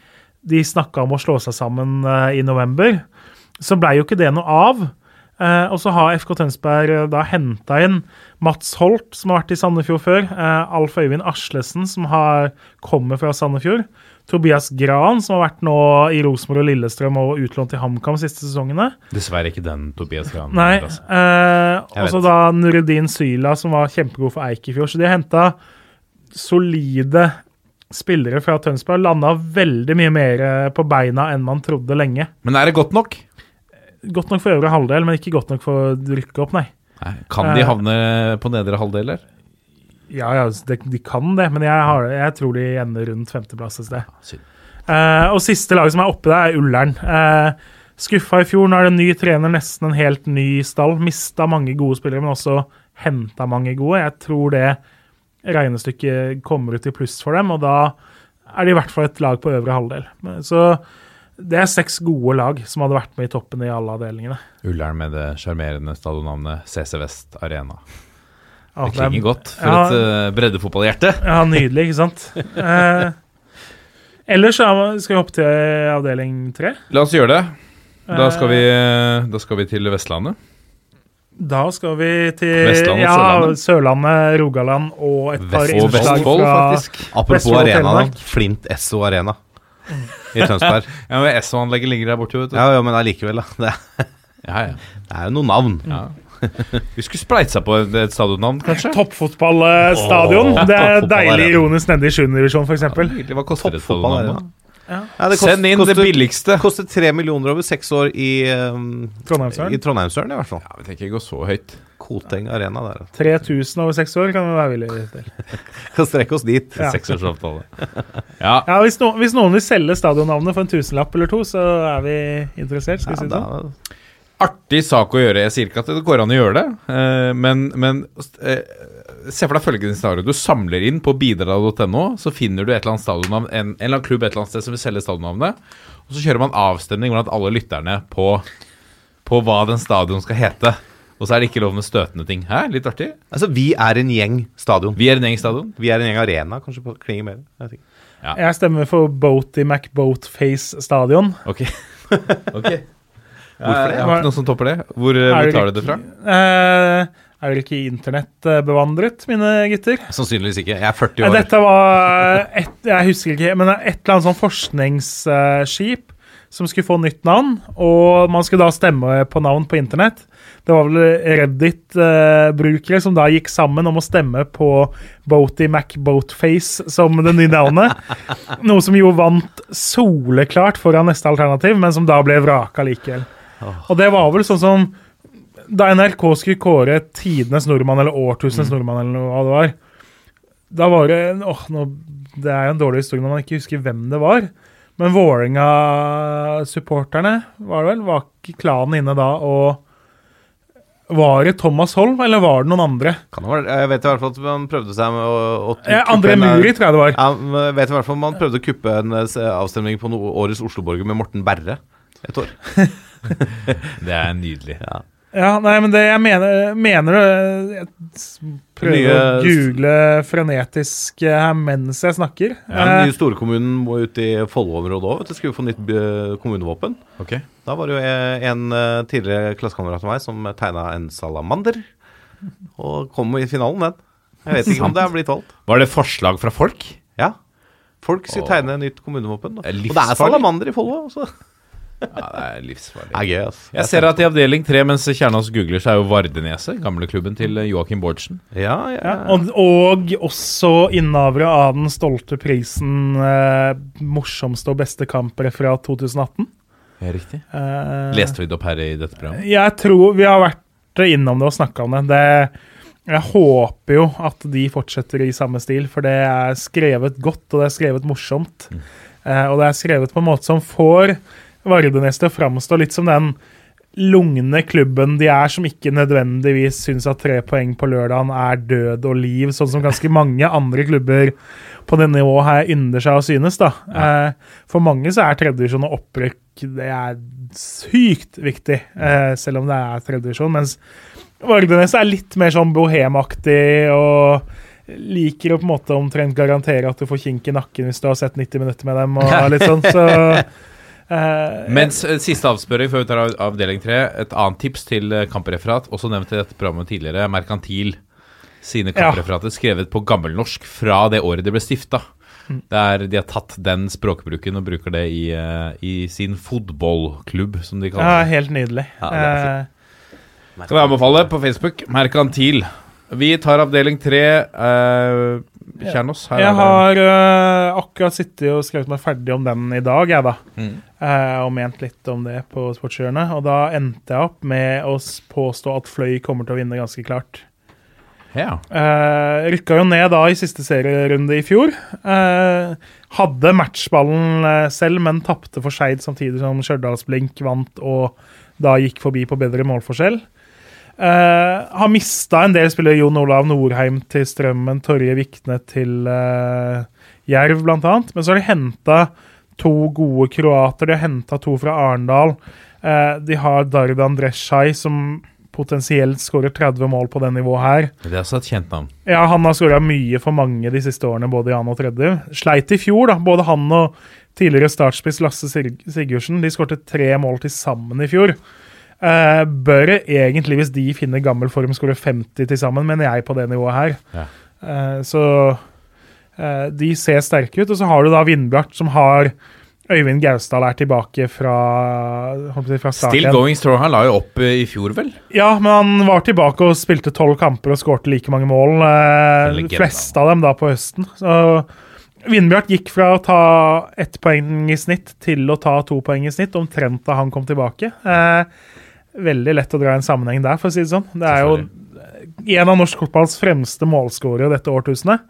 de snakka om å slå seg sammen eh, i november. Så blei jo ikke det noe av. Eh, og så har FK Tønsberg da henta inn Mats Holt, som har vært i Sandefjord før. Alf Øyvind Aslesen, som har, kommer fra Sandefjord. Tobias Gran, som har vært nå i Rosenborg og Lillestrøm og utlånt til HamKam siste sesongene. Dessverre ikke den Tobias Gran. Nei. altså. Eh, og så da Nuruddin Syla, som var kjempegod for Eik i fjor. Så de har henta solide spillere fra Tønsberg. Landa veldig mye mer på beina enn man trodde lenge. Men er det godt nok? Godt nok for øvre halvdel, men ikke godt nok for å rykke opp, nei. Nei. Kan de Eh. havne på nedre halvdel, eller? Ja, ja, de, de kan det, men jeg, har, jeg tror de ender rundt femteplass et sted. Eh, og siste laget som er oppe der, er Ullern. Uh, skuffa i fjor. Nå er det en ny trener, nesten en helt ny stall. Mista mange gode spillere, men også henta mange gode. Jeg tror det regnestykket kommer ut i pluss for dem, og da er det i hvert fall et lag på øvre halvdel. Så det er seks gode lag som hadde vært med i toppen i alle avdelingene. Ullern med det sjarmerende stadionnavnet CC Vest Arena. Ja, Det er- klinger godt for Ja. et uh, breddefotballhjerte. Ja, nydelig, ikke sant? [LAUGHS] Eh, ellers skal vi hoppe til avdeling tre. La oss gjøre det. Da Eh. skal vi, da skal vi til Vestlandet. Da skal vi til Vestlandet og ja, Sørlandet, Rogaland og et par Og innslag Vestfold, fra faktisk. Apropos arenaen. Flint Esso Arena i Tønsberg. [LAUGHS] Ja, men Esso-anlegget ligger der borte, vet du. Ja, ja, men allikevel, da. Det er, Ja, ja. det er jo noen navn. ja. [LAUGHS] Vi skulle spleisa på et, et stadionnavn, kanskje? toppfotballstadion. Oh, det er deilig ironisk nede i 7. divisjon, f.eks. Egentlig, Hva koster et stadionnavn? Ja. Ja, kost- Send inn koster, det billigste. Koster tre millioner over seks år i, um, Trondheimsøren. i Trondheimsøren, i hvert fall. Ja, Vi tenker ikke gå så høyt. Koteng Arena der. 3000 over seks år kan vi være villige til. [LAUGHS] Kan strekke oss dit. Ja. Seksårsavtale. [LAUGHS] Ja. Ja, hvis, no, hvis noen vil selge stadionnavnet for en tusenlapp eller to, så er vi interessert. Skal vi Ja, si det sånn? Artig sak å gjøre. Jeg sier ikke at det går an å gjøre det, eh, men, men eh, se for deg følgende scenario. Du samler inn på bidra.no, så finner du et eller annet stadionnavn, en, en eller annen klubb et eller annet sted som vil selge stadionnavnet, og så kjører man avstemning blant alle lytterne på, på hva den stadion skal hete. Og så er det ikke lov med støtende ting. Hæ? Litt artig? altså, vi er en gjeng stadion. Vi er en gjeng stadion. Vi er en gjeng arena, kanskje på klinger mer. Jeg ja. Jeg stemmer for Boaty McBoatface stadion. Ok. [LAUGHS] ok. Hvorfor det? Jeg har ikke noe som topper det. Hvor, Er hvor tar du det fra? Uh, er dere ikke internettbevandret, mine gutter? Sannsynligvis ikke. Jeg er 40 år. Dette var et, Jeg husker ikke, men et eller annet sånn forskningsskip som skulle få nytt navn, og man skulle da stemme på navn på internett. Det var vel Reddit-brukere som da gikk sammen om å stemme på Boaty McBoatface som det nye navnet. [LAUGHS] Noe som jo vant soleklart foran neste alternativ, men som da ble vraka likevel. Og det var vel sånn som da NRK skulle kåre tidenes nordmann eller årtusenens nordmann, eller hva det var, da var det åh, nå, Det er jo en dårlig historie når man ikke husker hvem det var. Men Vålerenga-supporterne, var det vel, var ikke klanen inne da og Var det Thomas Holm, eller var det noen andre? Kan det være, jeg vet i hvert fall at man prøvde seg med å, å Eh, André Muri, tror jeg det var. Jeg vet i hvert fall Man prøvde å kuppe en eh, avstemning på årets Osloborger med Morten Berre et år. [LAUGHS] Det er nydelig. Ja, nei, men det jeg mener, mener det Jeg prøver Nye- å google frenetisk eh, her mens jeg snakker. Ja, Den Eh, nye storkommunen må ut i Follo-området òg. Skulle vi få nytt eh, kommunevåpen. Okay. Da var det jo en, tidligere klassekamerat av meg som tegna en salamander. Og kom i finalen, den. Jeg vet ikke om det er blitt valgt. Var det forslag fra folk? Ja. Folk skulle tegne nytt kommunevåpen. Og det er salamander i Follo. Ja, det er livsfarlig. Det er gøy, altså. Jeg ser at i avdeling tre, mens Kjernås googler, så er jo Vardeneset, gamleklubben til Joakim Bårdsen. Ja, ja, ja, og, og også innehavere av den stolte prisen eh, morsomste og beste kampere fra 2018. Ja, riktig. Eh, Leste vi det opp her i dette programmet? Jeg tror vi har vært innom det og snakka om det. det. Jeg håper jo at de fortsetter i samme stil, for det er skrevet godt, og det er skrevet morsomt. Eh, og det er skrevet på en måte som får Vardenes til å framstå litt som den lugne klubben de er, som ikke nødvendigvis syns at tre poeng på lørdagen er død og liv, sånn som ganske mange andre klubber på det nivået her ynder seg å synes. da. Eh, for mange så er tredjevisjon og opprykk det er sykt viktig, eh, selv om det er tredjevisjon. Mens Vardenes er litt mer sånn bohemaktig og liker å på en måte omtrent garantere at du får kink i nakken hvis du har sett 90 minutter med dem. og litt sånn, så [LAUGHS] Eh, Mens eh, Siste avspørring før vi tar av- avdeling tre. Et annet tips til eh, kampreferat, også nevnt i dette programmet tidligere. Merkantil sine Ja. skrevet på gammelnorsk fra det året det ble stifta. Mm. Der de har tatt den språkbruken og bruker det i, uh, i sin fotballklubb, som de ja, kaller det. helt nydelig. Ja, det uh, kan vi anbefale på Facebook. Merkantil. Vi tar avdeling tre. Uh, Kjernos, her jeg har uh, akkurat sittet og skrevet meg ferdig om den i dag, jeg, da. Mm. Uh, og ment litt om det på Sportshjørnet. Og da endte jeg opp med å påstå at Fløy kommer til å vinne ganske klart. Ja. Uh, rykka jo ned da i siste serierunde i fjor. Eh, hadde matchballen eh, selv, men tapte for Skeid samtidig som Stjørdalsblink vant og da gikk forbi på bedre målforskjell. Eh, har mista en del spillere. Jon Olav Norheim til Strømmen, Torje Vikne til uh, Jerv, annet. Men så har de henta to gode kroater. De har henta to fra Arendal. Uh, de har Dardan Dreshaj, som potensielt skårer 30 mål på det nivået her. Det er også et kjent navn. Ja, han har skåra mye for mange de siste årene, både i annen og tredje. Sleit i fjor, da. Både han og tidligere startspiss Lasse Sig- Sigurdsen de skårte tre mål til sammen i fjor. Eh, bør egentlig, hvis de finner gammel form, skåre 50 til sammen, mener jeg, på det nivået her. Ja. Uh, så uh, de ser sterke ut. Og så har du da Vindbjart, som har Øyvind Gausdal er tilbake fra, si, fra Still going strong. Han la jo opp i fjor, vel? Ja, men han var tilbake og spilte tolv kamper og skårte like mange mål. Eh, fleste flest av dem da på høsten. Så Vindbjart gikk fra å ta ett poeng i snitt til å ta to poeng i snitt, omtrent da han kom tilbake. Eh, veldig lett å dra en sammenheng der, for å si det sånn. Det er jo en av norsk fotballs fremste målskårere dette årtusenet.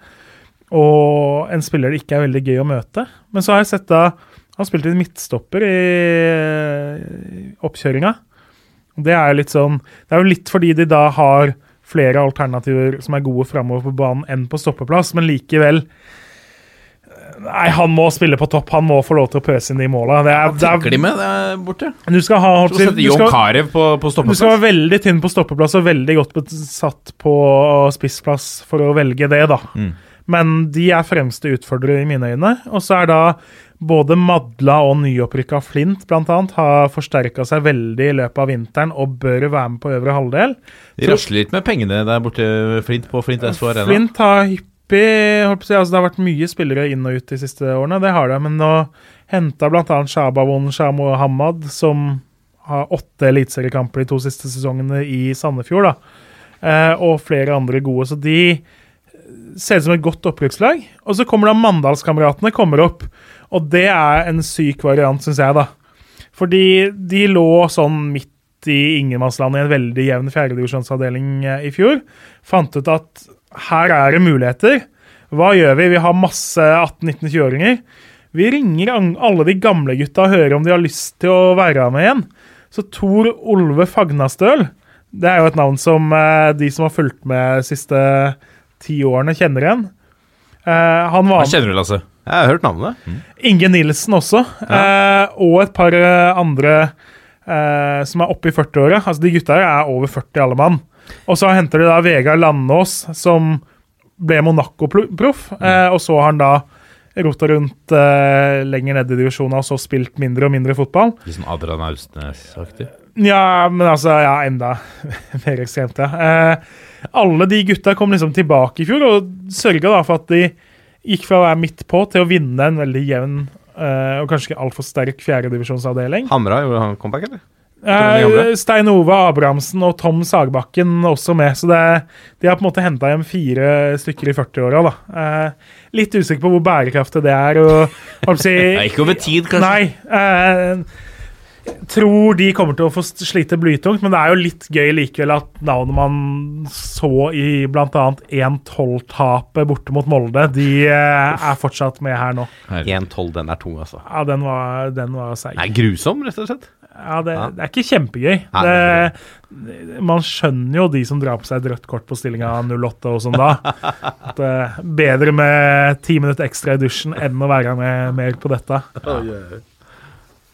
Og en spiller det ikke er veldig gøy å møte. Men så har jeg sett da Han spilte midtstopper i oppkjøringa. Det er litt sånn Det er jo litt fordi de da har flere alternativer som er gode framover på banen enn på stoppeplass, men likevel Nei, han må spille på topp. Han må få lov til å pøse inn de måla. Det er, det Tenker de med der borte? du skal ha du du Jon skal- Carew på, på du skal være veldig tynn på stoppeplass og veldig godt besatt på spissplass for å velge det, da. Mm. Men de er fremste utfordrere i mine øyne. Og så er da både Madla og nyopprykka Flint blant annet har forsterka seg veldig i løpet av vinteren og bør være med på øvre halvdel. De rasler litt med pengene der borte, Flint, på Flint SV Arena. Flint har hyppig si, altså Det har vært mye spillere inn og ut de siste årene, det har det. Men nå henta bl.a. Shabawon Shamo Hamad, som har åtte eliteseriekamper de to siste sesongene i Sandefjord. Eh, og flere andre gode. Så de ser ut som et godt opprykkslag. Og så kommer da Mandalskameratene kommer opp, og det er en syk variant, syns jeg, da. Fordi de lå sånn midt i ingenmannsland i en veldig jevn fjerdedivisjonsavdeling eh, i fjor. Fant ut at her er det muligheter. Hva gjør vi? Vi har masse 18-19-20-åringer. Vi ringer alle de gamle gutta og hører om de har lyst til å være med igjen. Så Tor Olve Fagnastøl, det er jo et navn som eh, de som har fulgt med de siste ti årene, kjenner igjen. Eh, han var Hva kjenner du, Lasse? Jeg har hørt navnet. Inge Nilsen også, Ja. og et par eh, andre eh, som er oppe i 40-åra. Altså, de gutta her er over 40 alle mann. Og så henter de da Vegard Landås, som ble Monaco-proff, eh, og så har han da rota rundt eh, lenger ned i divisjonen og så spilt mindre og mindre fotball. Litt sånn Adrian Austnes-aktig. Ja, men altså, ja, enda [LAUGHS] mer ekstremt, ja. Eh, alle de gutta kom liksom tilbake i fjor og sørga da for at de gikk fra å være midt på til å vinne en veldig jevn eh, og kanskje ikke altfor sterk fjerdedivisjonsavdeling. Hamra, gjorde han comeback, eller? Eh, Stein Ove Abrahamsen og Tom Sagbakken også med, så det, de har på en måte henta hjem fire stykker i 40-åra. da. Eh, litt usikker på hvor bærekraftig det er. og si, [LAUGHS] Ja, ikke over tid, kanskje. Nei. Eh, tror de kommer til å få slite blytungt, men det er jo litt gøy likevel at navnet man så i bl.a. 1-12-tapet borte mot Molde, de eh, er fortsatt med her nå. 1-12, den er tung, altså. Ja, den var, den var seig. Grusom, rett og slett. Ja, det, Ja. det er ikke kjempegøy. Nei, Det, man skjønner jo de som drar på seg et rødt kort på stillinga 08 og sånn da. [LAUGHS] At det er bedre med ti minutter ekstra i dusjen enn å være med mer på dette. Ja.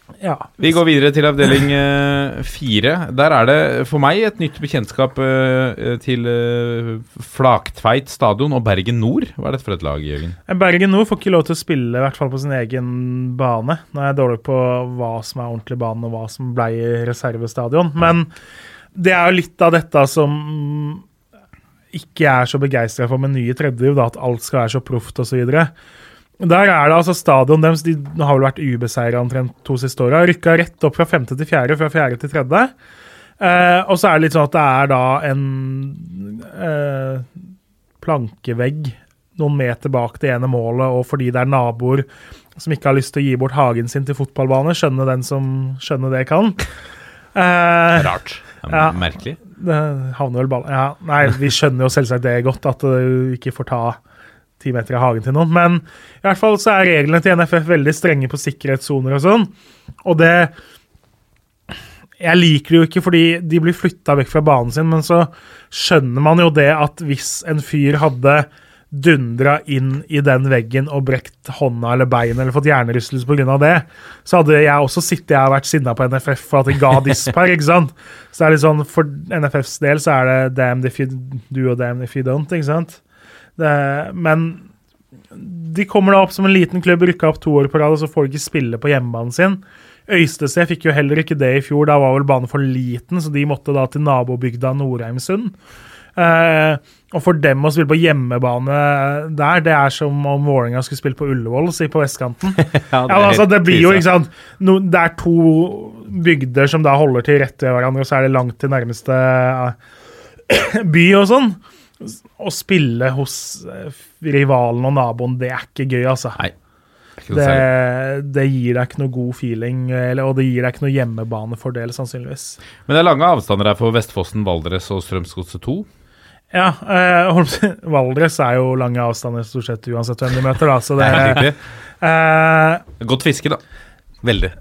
Vi går videre til avdeling eh, fire. Der er det for meg et nytt bekjentskap eh, til eh, Flaktveit stadion og Bergen Nord. Hva er dette for et lag, Jørgen? Bergen Nord får ikke lov til å spille i hvert fall på sin egen bane. Nå er jeg dårlig på hva som er ordentlig bane, og hva som ble reservestadion. Men det er jo litt av dette som ikke er så begeistra for med nye tredje, at alt skal være så proft osv. Der er det altså stadion deres De har vel vært ubeseira omtrent to siste åra. Rykka rett opp fra femte til fjerde, fra fjerde til tredje. Eh, og så er det litt sånn at det er da en eh, plankevegg noen meter bak det ene målet, og fordi det er naboer som ikke har lyst til å gi bort hagen sin til fotballbane, skjønne den som skjønner det kan. Eh, Rart. Ja. Merkelig. det havner vel ball... Ja, nei, vi skjønner jo selvsagt det godt, at du ikke får ta ti meter av hagen til noen. Men i hvert fall så er reglene til NFF veldig strenge på sikkerhetssoner og sånn. Og det Jeg liker det jo ikke fordi de blir flytta vekk fra banen sin, men så skjønner man jo det at hvis en fyr hadde dundra inn i den veggen og brekt hånda eller beinet eller fått hjernerystelse pga. det, så hadde jeg også sittet jeg og vært sinna på NFF for at de ga [LAUGHS] disper, ikke sant? Så det er litt sånn, For NFFs del så er det damn if you do og damn if you don't, ikke sant? Det, men de kommer da opp som en liten klubb, rykka opp to år på rad, og så får de ikke spille på hjemmebanen sin. Øystese fikk jo heller ikke det i fjor, da var vel banen for liten, så de måtte da til nabobygda Norheimsund. Eh, og for dem å spille på hjemmebane der, det er som om Vålerenga skulle spille på Ullevål, si på vestkanten. [LAUGHS] ja, men altså, det blir jo, ikke sant no, Det er to bygder som da holder til rett ved hverandre, og så er det langt til nærmeste eh, [COUGHS] by og sånn. Å spille hos eh, rivalen og naboen, det er ikke gøy, altså. Nei. Det, det gir deg ikke noe god feeling, eller, og det gir deg ikke noe hjemmebanefordel, sannsynligvis. Men det er lange avstander her for Vestfossen, Valdres og Strømsgodset 2. Ja, eh, [LAUGHS] Valdres er jo lange avstander stort sett uansett hvem de møter, da, så Det det er eh, Godt fiske, da. Veldig.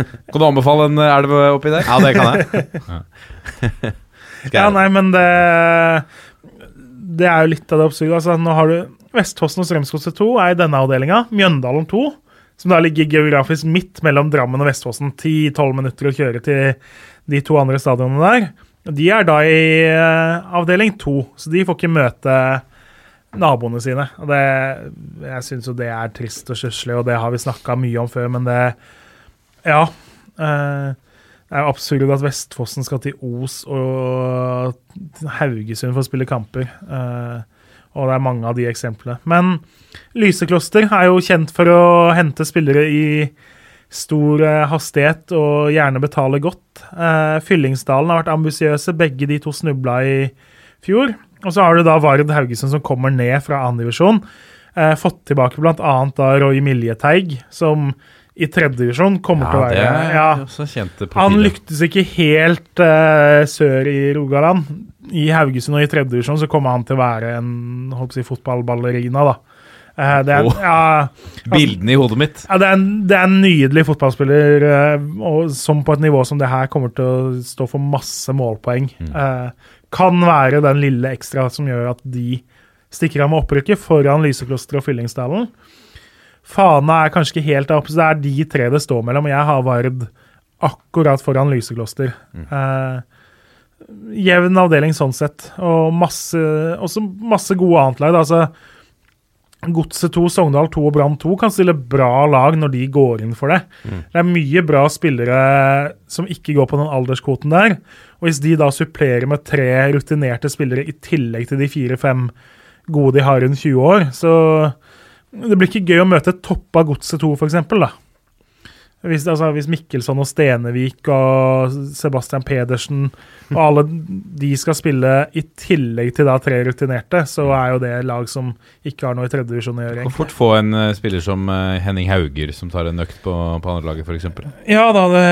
Kan du anbefale en elv oppi der? Ja, det kan jeg. [LAUGHS] [LAUGHS] Ja, nei, men det Det er jo litt av det absurde. Altså, nå har du Vestfossen og Strømsgodset 2 er i denne avdelinga. Mjøndalen 2, som da ligger geografisk midt mellom Drammen og Vestfossen. 10-12 minutter å kjøre til de to andre stadionene der. De er da i eh, avdeling 2, så de får ikke møte naboene sine. Og det, jeg syns jo det er trist og stusslig, og det har vi snakka mye om før, men det Ja. Eh, det er jo absurd at Vestfossen skal til Os og Haugesund for å spille kamper. Eh, og det er mange av de eksemplene. Men Lysekloster er jo kjent for å hente spillere i stor eh, hastighet og gjerne betale godt. Eh, Fyllingsdalen har vært ambisiøse. Begge de to snubla i fjor. Og så har du da Vard Haugesund som kommer ned fra andredivisjon. Fått tilbake bl.a. Roy Miljeteig, som i tredjedivisjon kommer til å være er ja, han lyktes ikke helt uh, sør i Rogaland. I Haugesund og i tredje divisjon så kommer han til å være en håper jeg, fotballballerina, da. Uh, det, er, oh, ja, Bildene i hodet mitt. ja, det, er en, det er en nydelig fotballspiller uh, som på et nivå som det her kommer til å stå for masse målpoeng. Eh, kan være den lille ekstra som gjør at de stikker av med opprykket foran Lysekloster og Fyllingsdalen. Fana er kanskje ikke helt oppe, så det er de tre det står mellom. Jeg har Vard akkurat foran Lysekloster. Eh, jevn avdeling sånn sett, og masse, også masse gode annetlag. da, Altså, Godset 2, Sogndal 2 og Brann 2 kan stille bra lag når de går inn for det. Det er mye bra spillere som ikke går på den alderskvoten der. Og hvis de da supplerer med tre rutinerte spillere i tillegg til de fire-fem gode de har rundt 20 år, så det blir ikke gøy å møte toppa Godset 2, for eksempel, da. Hvis, altså, hvis Mikkelsson og Stenevik og Sebastian Pedersen og alle de skal spille i tillegg til da tre rutinerte, så er jo det lag som ikke har noe i tredjedivisjon å gjøre. Kan fort få en uh, spiller som uh, Henning Hauger, som tar en økt på, på andre laget, f.eks. Ja da, det,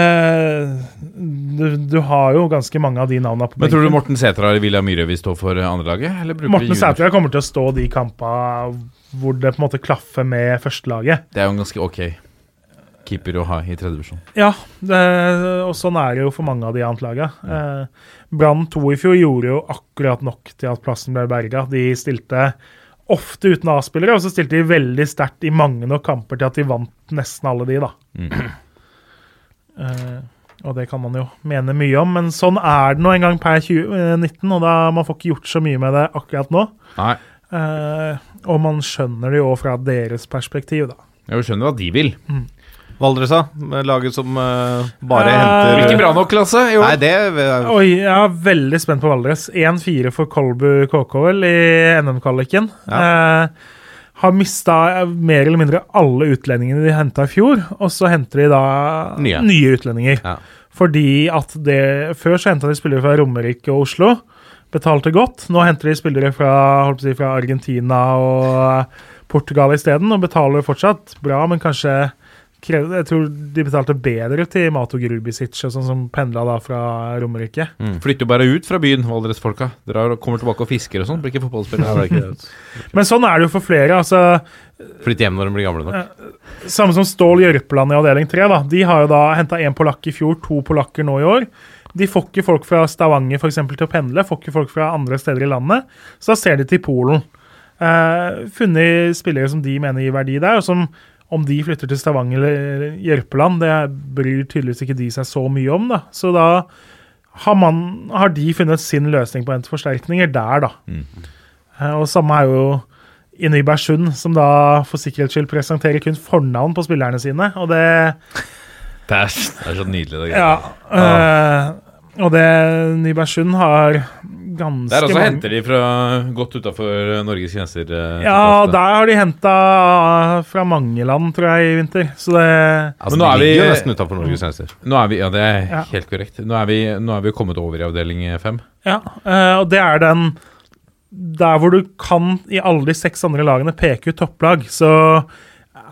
du, du har jo ganske mange av de navnene på Men tror du. Morten Sætra eller William Myhre vil stå for andrelaget? andre laget? Morten Sætra kommer til å stå de kampene hvor det på en måte klaffer med førstelaget. Det er jo en ganske ok keeper å ha i tredje divisjon. Ja, det, og sånn er det jo for mange av de annet laga. Eh, Brann 2 i fjor gjorde jo akkurat nok til at plassen ble berga. De stilte ofte uten A-spillere, og så stilte de veldig sterkt i mange nok kamper til at de vant nesten alle de, da. [CLEARS THROAT] Eh, og det kan man jo mene mye om, men sånn er det nå en gang per 2019, og da man får ikke gjort så mye med det akkurat nå. Nei. Eh, og man skjønner det jo fra deres perspektiv, da. Jeg skjønner hva de vil. Valdres, Med Laget som uh, bare uh, henter Ikke bra nok klasse Jo. Nei, det uh, Oi, jeg er veldig spent på Valdres. 1-4 for Kolbu KK vel i NM-kvaliken. Eh, har mista mer eller mindre alle utlendingene de henta i fjor, og så henter de da Nye. utlendinger. Ja. Fordi at det Før så henta de spillere fra Romerike og Oslo. Betalte godt. Nå henter de spillere fra, holdt å si, fra Argentina og Portugal isteden, og betaler fortsatt bra, men kanskje Jeg tror de betalte bedre til Mato Grubisic, og sånn som pendla da fra Romerike. Flytter jo bare ut fra byen, Valdres-folka. Drar og kommer tilbake og fisker og sånn. Blir ikke fotballspillere. Men sånn er det jo for flere. altså Flytte hjem når de blir gamle nok. Samme som Stål Jørpeland i avdeling 3. Da. De har jo da henta én polakk i fjor, to polakker nå i år. De får ikke folk fra Stavanger for eksempel, til å pendle, får ikke folk fra andre steder i landet. Så da ser de til Polen. Eh, funnet spillere som de mener gir verdi der, og som om de flytter til Stavanger eller Jørpeland, det bryr tydeligvis ikke de seg så mye om. da. Så da har, man, har de funnet sin løsning på hente forsterkninger der, da. Mm. og samme er jo i Nybergsund, som da for sikkerhets skyld presenterer kun fornavn på spillerne sine. Og det Pæsj. Det er så nydelig. Det, Ja. eh, og det Nybergsund har ganske Der også mange henter de fra godt utafor Norges grenser. eh, Ja, der har de henta fra mange land, tror jeg, i vinter. Så det Altså, Men nå de er vi- ligger jo nesten utafor Norges grenser. Nå er vi, ja, det er Ja. helt korrekt. Nå er vi, nå er vi kommet over i avdeling fem. Ja, eh, og det er den Der hvor du kan i alle de seks andre lagene peke ut topplag, så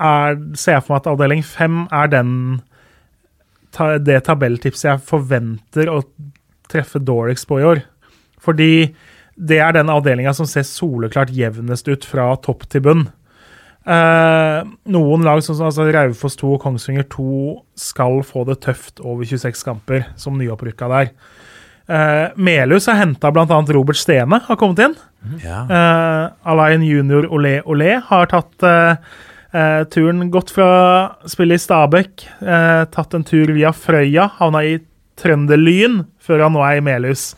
er, ser jeg for meg at avdeling fem er den ta, det tabelltipset jeg forventer å treffe dårligst på i år. Fordi det er den avdelinga som ser soleklart jevnest ut fra topp til bunn. Eh, noen lag, sånn som altså Raufoss 2 og Kongsvinger 2, skal få det tøft over 26 kamper, som nyopprykka der. Eh, Melhus har henta bl.a. Robert Stene, har kommet inn. Ja. Eh, Alain junior Olé Olé har tatt eh, eh, turen gått fra spillet i Stabekk, eh, tatt en tur via Frøya, havna i Trønderlyn, før han nå er i Melhus.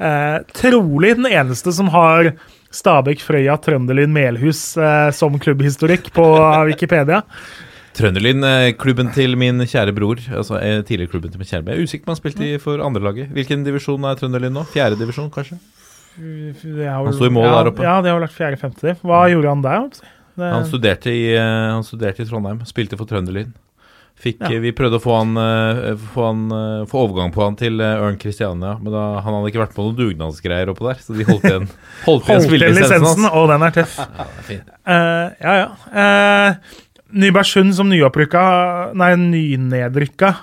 Eh, trolig den eneste som har Stabæk, Frøya, Trønderlyn, Melhus eh, som klubbhistorikk på [LAUGHS] Wikipedia. Trønderlyn, eh, klubben til min kjære bror. Altså eh, tidligere klubben til min kjære bror. Jeg er usikker på om han spilte i for andrelaget. Hvilken divisjon er Trønderlyn nå? Fjerde divisjon, kanskje? Vel, Han sto i mål ja, der oppe. Ja, det har vært fjerde-femte. Hva gjorde han der? Det- Han studerte i, han studerte i Trondheim. Spilte for Trønderlyn. Fikk, Ja. Vi prøvde å få, han, eh, få, han, eh, få overgang på han til eh, Ørn Christiania, men da, han hadde ikke vært på noen dugnadsgreier oppå der, så de holdt igjen, [LAUGHS] holdt igjen spillelisensen lisensen, hans. og den er tøff. Eh, ja, ja. Uh, Nybergsund som nyopprykka Nei, nynedrykka.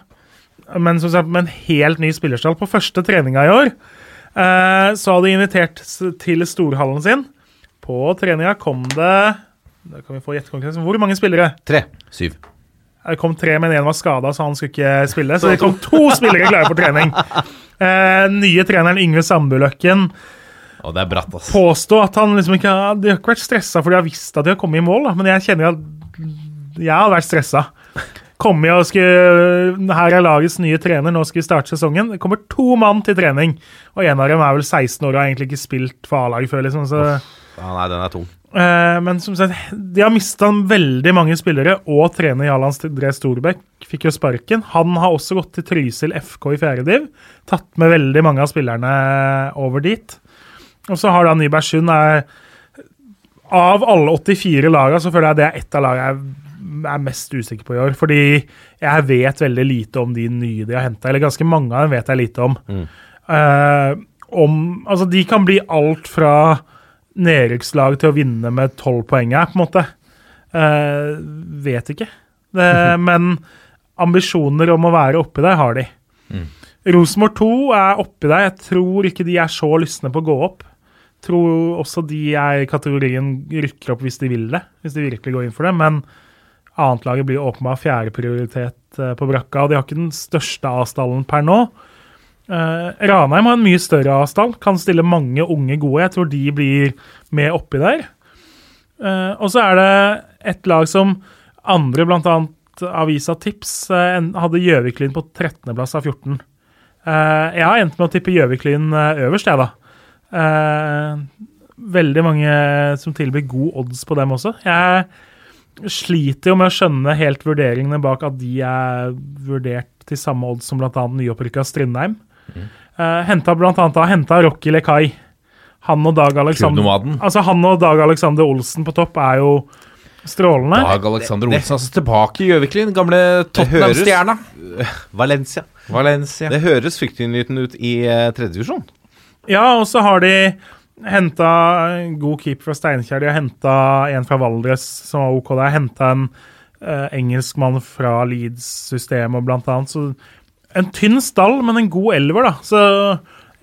Men som sagt, med en helt ny spillerstall på første treninga i år. uh, så hadde de invitert til storhallen sin. På treninga kom det Da kan vi få gjettekonkurranse. Hvor mange spillere? Tre. Syv. Det kom tre, men én var skada, så han skulle ikke spille. Så det kom to spillere klare for trening. Eh, nye treneren Yngve Sandbuløkken Og det er bratt, ass. påstå at han liksom ikke har, De har ikke vært stressa for de har visst at de har kommet i mål, da. men jeg kjenner at jeg har vært stressa. Komme og skulle, Her er lagets nye trener, nå skal vi starte sesongen. Det kommer to mann til trening, og en av dem er vel 16 år og har egentlig ikke spilt for A-laget før. liksom, så... Ja, nei, den er tung. Eh, men som sagt, de har mista veldig mange spillere, og trener Jarl André Storbekk fikk jo sparken. Han har også gått til Trysil FK i fjerde div. Tatt med veldig mange av spillerne over dit. Og så har da Nybergsund er Av alle 84 laga så føler jeg det er ett av lagene jeg er mest usikker på i år. Fordi jeg vet veldig lite om de nye de har henta. Eller ganske mange av dem vet jeg lite om. Eh, om altså, de kan bli alt fra nedrykkslag til å vinne med tolv poeng her, på en måte. Eh, vet ikke. Det, [LAUGHS] men ambisjoner om å være oppi der har de. Rosenborg 2 er oppi der. Jeg tror ikke de er så lystne på å gå opp. Tror også de er i kategorien rykker opp hvis de vil det. Hvis de virkelig går inn for det. Men annetlaget blir åpenbart fjerdeprioritet eh, på brakka. Og de har ikke den største avstallen per nå. Eh, Ranheim har en mye større avstand, kan stille mange unge gode. Jeg tror de blir med oppi der. Uh, og så er det et lag som andre, bl.a. avisa Tips uh, hadde Gjøviklyn på 13.-plass av 14. Eh, jeg har endt med å tippe Gjøviklyn øverst, jeg, da. Veldig mange som tilbyr god odds på dem også. Jeg sliter jo med å skjønne helt vurderingene bak at de er vurdert til samme odds som bl.a. nyopprykka Strindheim. Uh, henta blant annet henta Rocky Lekai. Han og Dag Alexander Altså Han og Dag Alexander Olsen på topp er jo strålende. Dag Alexander Olsen altså tilbake i Gjøviklin. Gamle Tottenham-stjerna. [LAUGHS] Valencia. Valencia. Det høres fryktinngytende ut i uh, tredjedivisjon. Ja, og så har de henta god keeper fra Steinkjer. De har henta en fra Valdres som var OK der. Henta en uh, engelskmann fra Leeds-systemet, blant annet. Så en tynn stall, men en god elver, da. Så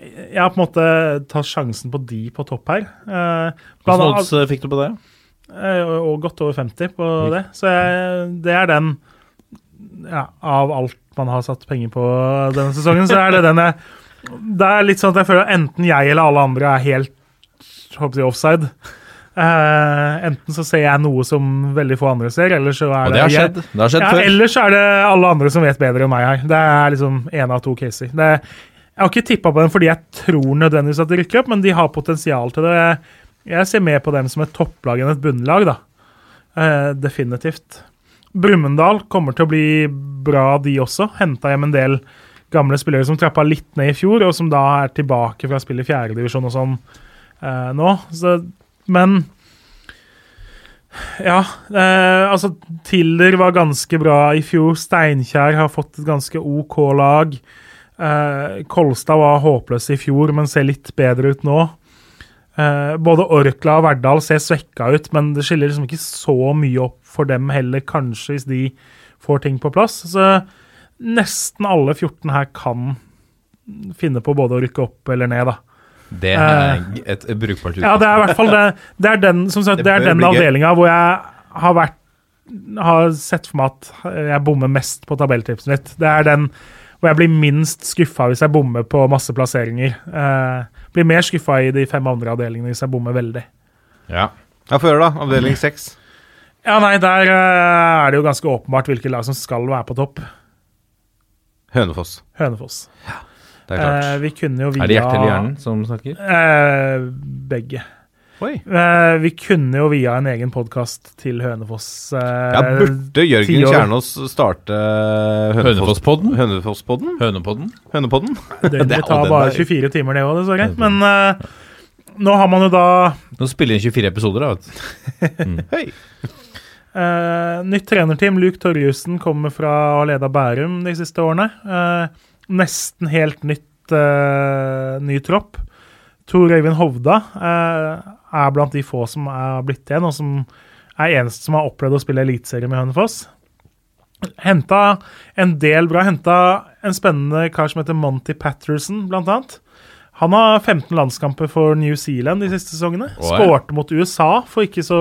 jeg har på en måte tatt sjansen på de på topp her. Eh, Hvilke odds eh, fikk du på det? Eh, og godt over 50 på det. Så jeg, det er den ja, Av alt man har satt penger på denne sesongen, så er det den jeg Det er litt sånn at jeg føler at enten jeg eller alle andre er helt håper jeg, offside. Eh, enten så ser jeg noe som veldig få andre ser, eller så er Og det har skjedd. Det har skjedd ja, før. Ellers er det alle andre som vet bedre enn meg her. Det er liksom én av to caser. Det, jeg har ikke tippa på dem fordi jeg tror nødvendigvis at de rykker opp, men de har potensial til det. Jeg ser mer på dem som et topplag enn et bunnlag, da. Uh, definitivt. Brumunddal kommer til å bli bra, de også. Henta hjem en del gamle spillere som trappa litt ned i fjor, og som da er tilbake fra å spille i fjerdedivisjon og sånn uh, nå. Så, men ja, eh, altså Tiller var ganske bra i fjor. Steinkjer har fått et ganske OK lag. Eh, Kolstad var håpløs i fjor, men ser litt bedre ut nå. Eh, både Orkla og Verdal ser svekka ut, men det skiller liksom ikke så mye opp for dem heller, kanskje, hvis de får ting på plass. Så nesten alle 14 her kan finne på både å rykke opp eller ned, da. Det er et brukbart Ja, det er i hvert fall det. Det er den, som sagt, Det det er den avdelinga hvor jeg har vært har sett for meg at jeg bommer mest på tabelltipset mitt. Det er den hvor jeg blir minst skuffa hvis jeg bommer på masse plasseringer. Eh, blir mer skuffa i de fem andre avdelingene hvis jeg bommer veldig. Ja. Ja, Få høre, da. Avdeling seks. Ja, nei, der eh, er det jo ganske åpenbart hvilke lag som skal være på topp. Hønefoss. Hønefoss. Det er klart. Eh, vi kunne jo via Er det hjertet eller hjernen som snakker? Eh, begge. Oi. Eh, vi kunne jo via en egen podkast til Hønefoss eh, Ja, burde Jørgen. Kjernås starte Hønefosspodden? Hønefosspodden? Hønepodden? Hønepodden? [LAUGHS] Det, det ta tar bare er- 24 timer, det òg, dessverre. Men eh, nå har man jo da Nå spiller inn 24 episoder, da. vet du. [LAUGHS] Hei. eh, nytt trenerteam. Luke Torjussen kommer fra å ha leda Bærum de siste årene. Eh, nesten helt nytt uh, ny tropp. Tor Øyvind Hovda uh, er blant de få som er blitt igjen, og som er eneste som har opplevd å spille eliteserie med Hønefoss. Henta en del bra. Henta en spennende kar som heter Monty Patterson, blant annet. Han har 15 landskamper for New Zealand de siste sesongene. Oi. Skårte mot USA for ikke så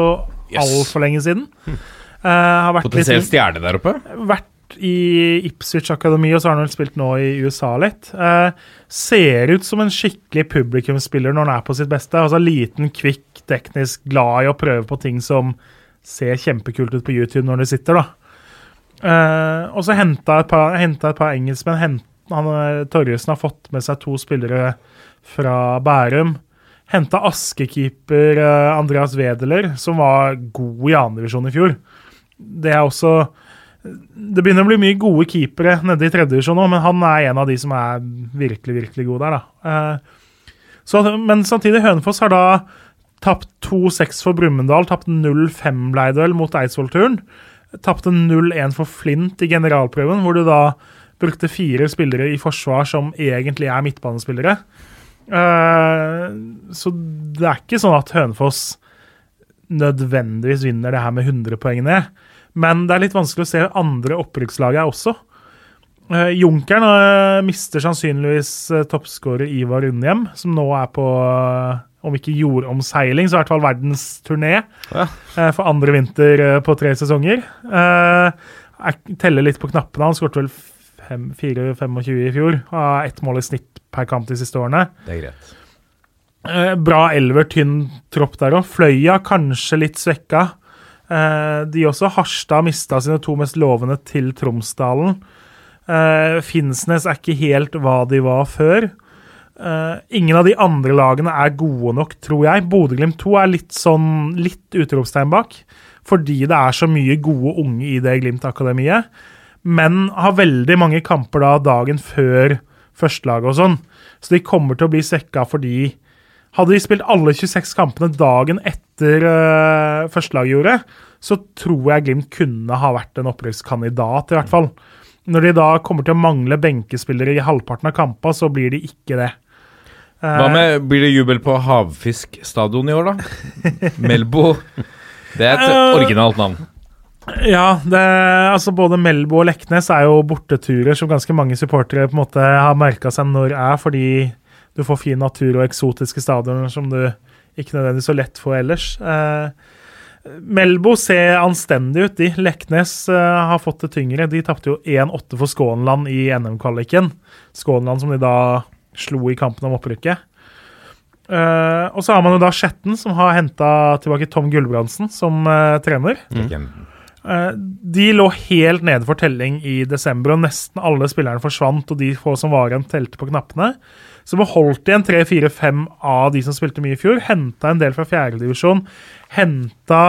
Yes. altfor lenge siden. Uh, har vært, Potensiell stjerne der oppe. vært i Ipswich Akademi, og så har han vel spilt nå i USA litt. Eh, ser ut som en skikkelig publikumsspiller når han er på sitt beste. Altså Liten, kvikk, teknisk, glad i å prøve på ting som ser kjempekult ut på YouTube når du sitter, da. Eh, og så henta et par, hentet et par engelskmenn. Hent, han, eh, Torjussen har fått med seg to spillere fra Bærum. Henta Aske-keeper eh, Andreas Wedeler, som var god i andredivisjon i fjor. Det er også Det begynner å bli mye gode keepere nede i tredjedivisjon nå, men han er en av de som er virkelig, virkelig gode der, da. Eh, så, men samtidig, Hønefoss har da tapt 2-6 for Brumunddal, tapt 0-5 ble det vel mot Eidsvoll-turen. Tapte 0-1 for Flint i generalprøven, hvor du da brukte fire spillere i forsvar som egentlig er midtbanespillere. Eh, så det er ikke sånn at Hønefoss nødvendigvis vinner det her med 100 poeng ned. Men det er litt vanskelig å se andre opprykkslag her også. Uh, Junkeren uh, mister sannsynligvis uh, toppskårer Ivar Unnhjem, som nå er på eh, om ikke jordomseiling, så i hvert fall verdensturné Ja. eh, for andre vinter eh, på tre sesonger. Jeg teller litt på knappene. Han skåret vel fem- 4-25 i fjor. Har ett mål i snitt per kamp de siste årene. Det er greit. Eh, bra elver, tynn tropp der òg. Fløya kanskje litt svekka. Eh, de også. Harstad mista sine to mest lovende til Tromsdalen. Eh, Finnsnes er ikke helt hva de var før. Eh, ingen av de andre lagene er gode nok, tror jeg. Bodø-Glimt 2 er litt sånn litt utropstegn bak, fordi det er så mye gode unge i det Glimt-akademiet. Men har veldig mange kamper da dagen før førstelaget og sånn. Så de kommer til å bli svekka fordi Hadde de spilt alle 26 kampene dagen etter uh, førstelaget gjorde, så tror jeg Glimt kunne ha vært en opprykkskandidat, i hvert fall. Når de da kommer til å mangle benkespillere i halvparten av kampene, så blir de ikke det. Hva med, Blir det jubel på Havfiskstadion i år, da? [LAUGHS] Melbo. Det er et uh, originalt navn. Ja, det, altså både Melbo og Leknes er jo borteturer som ganske mange supportere på en måte har merka seg når er, fordi du får fin natur og eksotiske stadioner som du ikke nødvendigvis så lett får ellers. Eh, Melbo ser anstendig ut, de. Leknes eh, har fått det tyngre. De tapte jo 1-8 for Skånland i NM-kvaliken. Skånland som de da slo i kampen om opprykket. Eh, og så har man jo da Skjetten, som har henta tilbake Tom Gulbrandsen som eh, trener. Eh, De lå helt nede for telling i desember, og nesten alle spillerne forsvant, og de få som var igjen, telte på knappene. Så beholdt de en tre-fire-fem av de som spilte mye i fjor. Henta en del fra fjerdedivisjon. Henta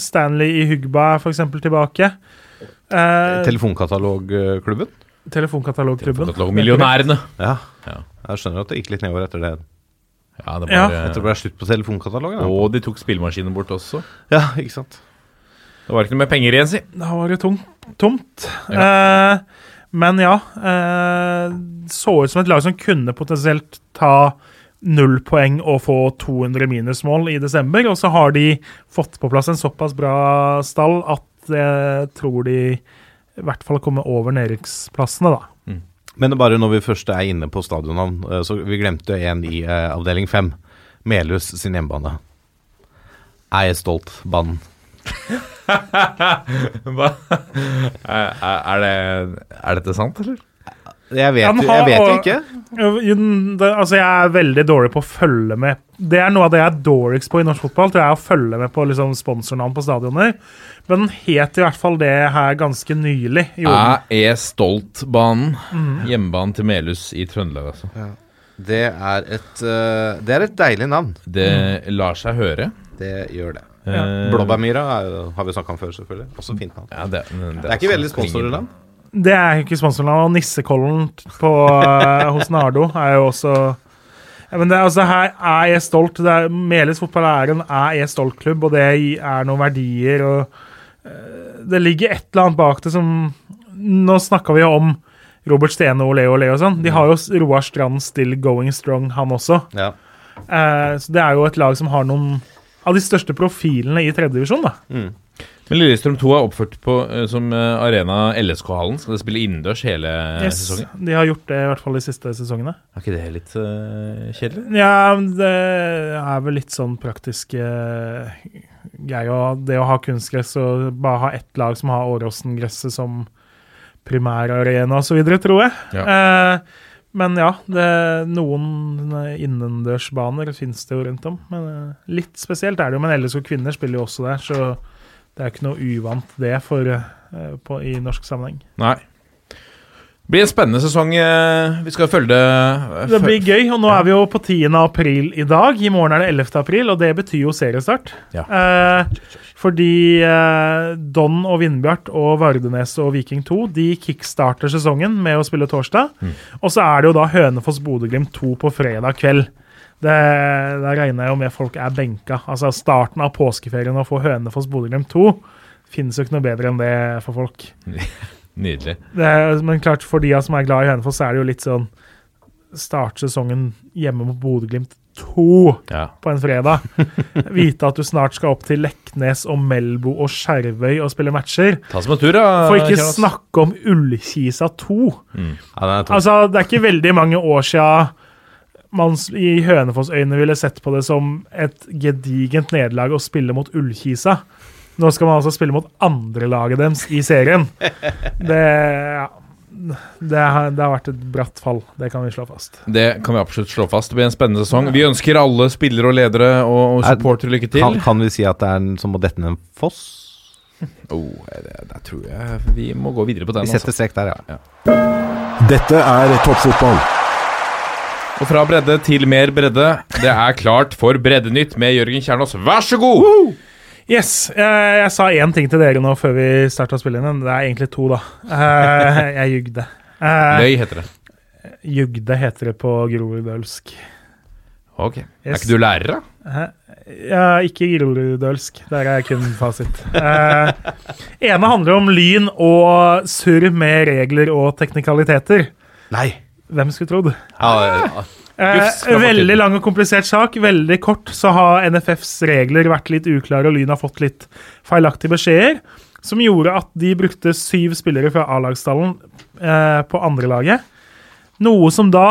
Stanley i Hugba f.eks. tilbake. Eh, Telefonkatalogklubben? telefonkatalogklubben. Millionærene. Ja. Ja. Jeg skjønner at det gikk litt nedover etter det. Ja, det Ja. var, Etter det ble slutt på telefonkatalogen. da. Og de tok spillemaskinen bort også. Ja, ikke sant. Det var ikke noe mer penger igjen, si. Da var det tomt. tomt. Eh, men ja eh, Så ut som et lag som kunne potensielt ta null poeng og få 200 minusmål i desember. Og så har de fått på plass en såpass bra stall at jeg tror de i hvert fall kommer over nedrykksplassene, da. Men bare når vi først er inne på stadionnavn, eh, så vi glemte en i eh, avdeling fem. Melhus sin hjemmebane. Jeg er stolt, banen. [LAUGHS] [LAUGHS] Hva? Er, er, det, er dette sant, eller? Jeg vet, jo- har- jeg vet jo ikke. Altså, jeg er veldig dårlig på å følge med. Det er noe av det jeg er dårligst på i norsk fotball, tror jeg, er å følge med på liksom, sponsornavn på stadioner. Men den het i hvert fall det her ganske nylig. Jeg er stolt-banen. Mhm. Hjemmebanen til Melhus i Trøndelag, altså. Det er et, eh, det er et deilig navn. Det lar seg høre. Det gjør det. Ja. Blåbærmyra er har vi snakka om før, selvfølgelig. Også fint navn. Ja, det, det, Det er ikke veldig sponsorland. Det er ikke sponsorland. Og Nissekollen på, eh, hos Nardo er jo også ja, men det, altså, Her er jeg stolt. Det er, Meles fotball er en er jeg stolt-klubb, og det er noen verdier. og eh, Det ligger et eller annet bak det som Nå snakka vi jo om Robert Stene og Leo Leo og sånn. De har jo Roar Strand still going strong, han også. Ja. Eh, så det er jo et lag som har noen av de største profilene i tredjedivisjon, da. Men Lillestrøm 2 er oppført på, eh, som eh, arena LSK-hallen. Skal det spille innendørs hele Yes, sesongen? de har gjort det i hvert fall de siste sesongene. Er ikke det litt uh, kjedelig? Ja, det er vel litt sånn praktisk greier. Og det å ha kunstgress og bare ha ett lag som har Åråsen-gresset som primærarena osv., tror jeg. Eh, men ja, det, noen innendørsbaner finnes det jo rundt om. Men eh, litt spesielt er det jo. Men ellers og kvinner spiller jo også der, så det er ikke noe uvant det for, eh, på, i norsk sammenheng. Nei. Blir en spennende sesong. eh, Vi skal følge det. Det blir gøy, og nå er vi jo på 10. april i dag. I morgen er det 11. april, og det betyr jo seriestart. Ja. Eh, fordi eh, Don og Vindbjart og Vardenes og Viking 2 de kickstarter sesongen med å spille torsdag. Og så er det jo da Hønefoss-Bodø-Glimt 2 på fredag kveld. Det, da regner jeg jo med folk er benka. Altså starten av påskeferien å få Hønefoss-Bodø-Glimt 2 finnes jo ikke noe bedre enn det for folk. [LAUGHS] Nydelig. Det er, men klart, for de som er glad i Hønefoss, så er det jo litt sånn Starte sesongen hjemme mot Bodø-Glimt 2 Ja. på en fredag. [LAUGHS] Vite at du snart skal opp til Leknes og Melbo og Skjervøy og spille matcher. Ta som en tur, da. For ikke Kjell, snakke om Ullkisa 2. Ja, den er. Altså, det er ikke veldig mange år siden man i Hønefoss-øyne ville sett på det som et gedigent nederlag å spille mot Ullkisa. Nå skal man altså spille mot andrelaget deres i serien. Det, ja. det, har, det har vært et bratt fall. Det kan vi slå fast. Det kan vi absolutt slå fast. Det blir en spennende sesong. Vi ønsker alle spillere og ledere og, og Er- supportere lykke til. Kan, kan vi si at det er en som å dette ned en foss? Oh, det, det, tror jeg vi må gå videre på den. Vi Altså. setter strek der, ja. Dette er toppfotball. Og fra bredde til mer bredde. Det er klart for Breddenytt med Jørgen Kjernås. Vær så god! Yes. Jeg, jeg sa én ting til dere nå før vi starta å spille inn. Det er egentlig to, da. Eh, [LAUGHS] jeg jugde. Uh, Løy heter det. jugde heter det på groruddølsk. Ok. Er ikke du lærer, da? Ja, ikke groruddølsk. Der er kun fasit. Uh, ene handler om lyn og surr med regler og teknikaliteter. Nei. Hvem skulle trodd? Ja, ja. Eh, veldig lang og komplisert sak. Veldig kort så har NFFs regler vært litt uklare, og Lyn har fått litt feilaktige beskjeder. Som gjorde at de brukte syv spillere fra A-lagstallen eh, på andrelaget. Noe som da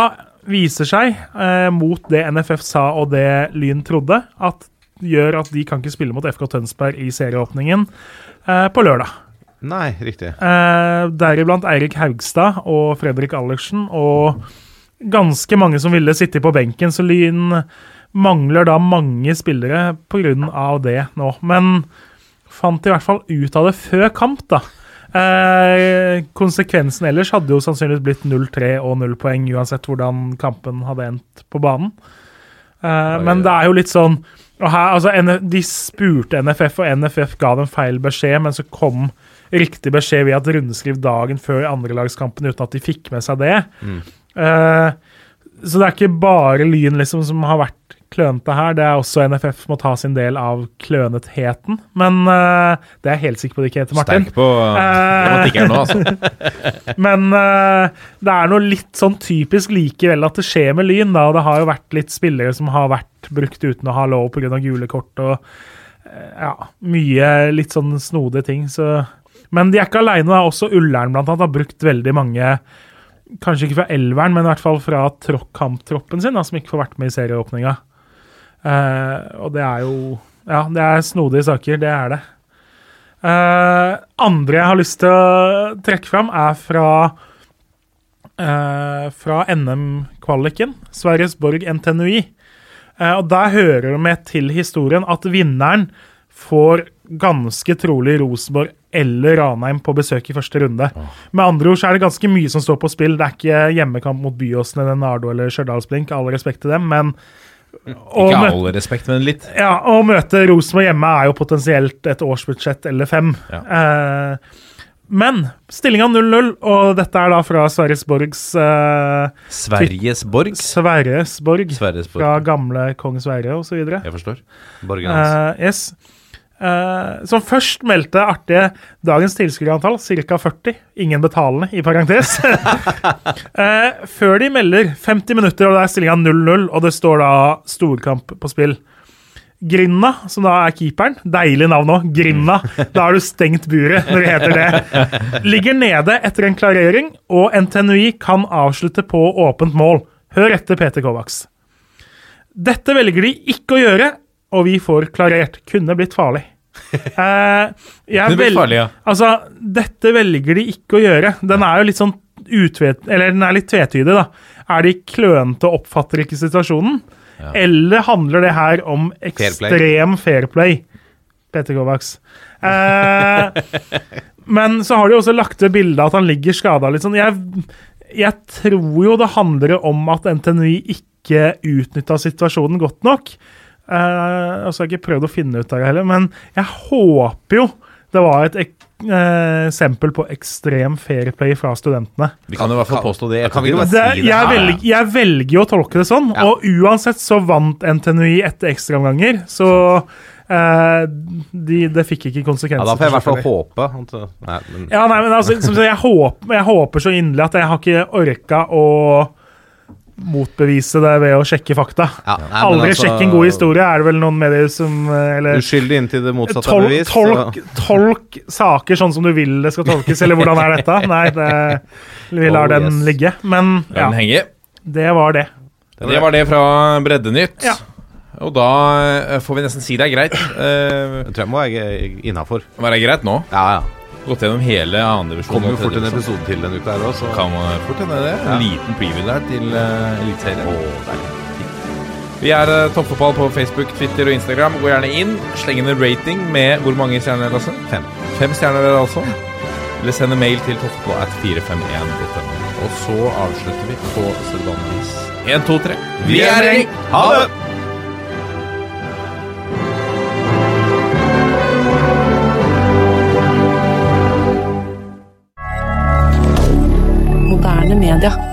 viser seg, eh, mot det NFF sa og det Lyn trodde, at gjør at de kan ikke spille mot FK Tønsberg i serieåpningen eh, på lørdag. Nei, riktig. Eh, deriblant Eirik Haugstad og Fredrik Allertsen, og ganske mange som ville sitte på benken, så Lyn mangler da mange spillere pga. det nå. Men fant i hvert fall ut av det før kamp, da. Eh, konsekvensen ellers hadde jo sannsynligvis blitt 0-3 og 0 poeng, uansett hvordan kampen hadde endt på banen. Eh, men det er jo litt sånn og her, altså, De spurte NFF, og NFF ga dem feil beskjed, men så kom riktig beskjed via et rundskriv dagen før andrelagskampen uten at de fikk med seg det. Eh, så det er ikke bare Lyn liksom som har vært klønete her, det er også NFF må ta sin del av klønetheten. Men uh, det er jeg helt sikker på det ikke heter, Martin. Sterk på uh, nå, altså. [LAUGHS] Men uh, det er noe litt sånn typisk likevel at det skjer med Lyn. da, Det har jo vært litt spillere som har vært brukt uten å ha lov pga. gule kort og eh, ja, mye litt sånn snodige ting. Så. Men de er ikke aleine. Også Ullern blant annet har brukt veldig mange Kanskje ikke fra elveren, men i hvert fall fra tro- kamptroppen sin, da, som ikke får vært med i serieåpninga. Uh, og det er jo Ja, det er snodige saker. Det er det. Uh, andre jeg har lyst til å trekke fram, er fra Uh, fra NM-kvaliken. Sveriges Borg NTNUI. Uh, og der hører det med til historien at vinneren får ganske trolig Rosenborg eller Ranheim på besøk i første runde. Med andre ord så er det ganske mye som står på spill. Det er ikke hjemmekamp mot Byåsen eller Nardo eller Stjørdalsblink, all respekt til dem, men Ikke all respekt, men litt. ja, Å møte Rosenborg hjemme er jo potensielt et årsbudsjett eller fem. Ja. Eh, men stillinga 0-0, og dette er da fra Sveriges Borgs eh, Sveriges Borg. Sverres Borg. Sveriges Fra gamle kong Sverre osv. Jeg forstår. Borgen hans. Eh, yes. Eh, som først meldte artige dagens tilskuerantall, ca. 40. Ingen betalende, i parentes. uh, [LAUGHS] før de melder 50 minutter, og det er stillinga 0-0, og det står da storkamp på spill. Grinna, som da er keeperen, deilig navn òg, Grinna. Da har du stengt buret når det heter det. Ligger nede etter en klarering, og NTNUI kan avslutte på åpent mål. Hør etter Peter Kovacs. Dette velger de ikke å gjøre, og vi får klarert. Kunne blitt farlig. Uh, [LAUGHS] jeg vel- farlig, ja. Altså, dette velger de ikke å gjøre. Den er jo litt sånn utvet... Eller den er litt tvetydig, da. Er de klønete og oppfatter ikke situasjonen? Eller handler det her om ekstrem fair play? Peter Kovacs. Uh, [LAUGHS] men så har de også lagt ved bildet at han ligger skada sånn. Jeg, jeg tror jo det handler om at NTNU ikke utnytta situasjonen godt nok. Uh, altså, jeg har ikke prøvd å finne ut av det heller, men jeg håper jo det var et ek eh, eksempel på ekstrem fairplay fra studentene. Vi kan jo i hvert fall påstå det. Det, si det? jeg, velger, jeg velger å tolke det sånn, Ja. og uansett så vant NTNUI etter ekstraomganger, så Uh, de, det fikk ikke konsekvenser. Ja, da får jeg i hvert fall håpe nei, men, Ja, nei, men altså, som sagt, jeg, håper, jeg håper så inderlig at jeg har ikke orka å motbevise det ved å sjekke fakta. ja, nei, Aldri altså, sjekke en god historie, er det vel noen medier som eh, Eller Uskyldig inntil det motsatte er bevis. tolk, tolk saker sånn som du vil det skal tolkes, eller hvordan er dette? [LAUGHS] Nei, det, vi lar Oh, den yes. ligge. Men ja, den det var det. Det var det fra Breddenytt. Ja. Og da eh, får vi nesten si det er greit. Eh, Det tror jeg må være innafor. være greit nå. Ja, ja. Gått gjennom hele andredivisjon. Kommer jo fort en episode til denne uka her òg, så Kan man fort hende det. En liten preview der til uh, Eliteserien. Vi er uh, Toppfotball på Facebook, Twitter og Instagram. Gå gjerne inn. Sleng inn en rating med hvor mange stjerner, Lasse? Fem. Fem stjerner det altså. Eller send en mail til toppfotball at 451.no. Og så avslutter vi på sedvanlig vis. Én, to, tre. Vi er gjeng! Ha det! Moderne media.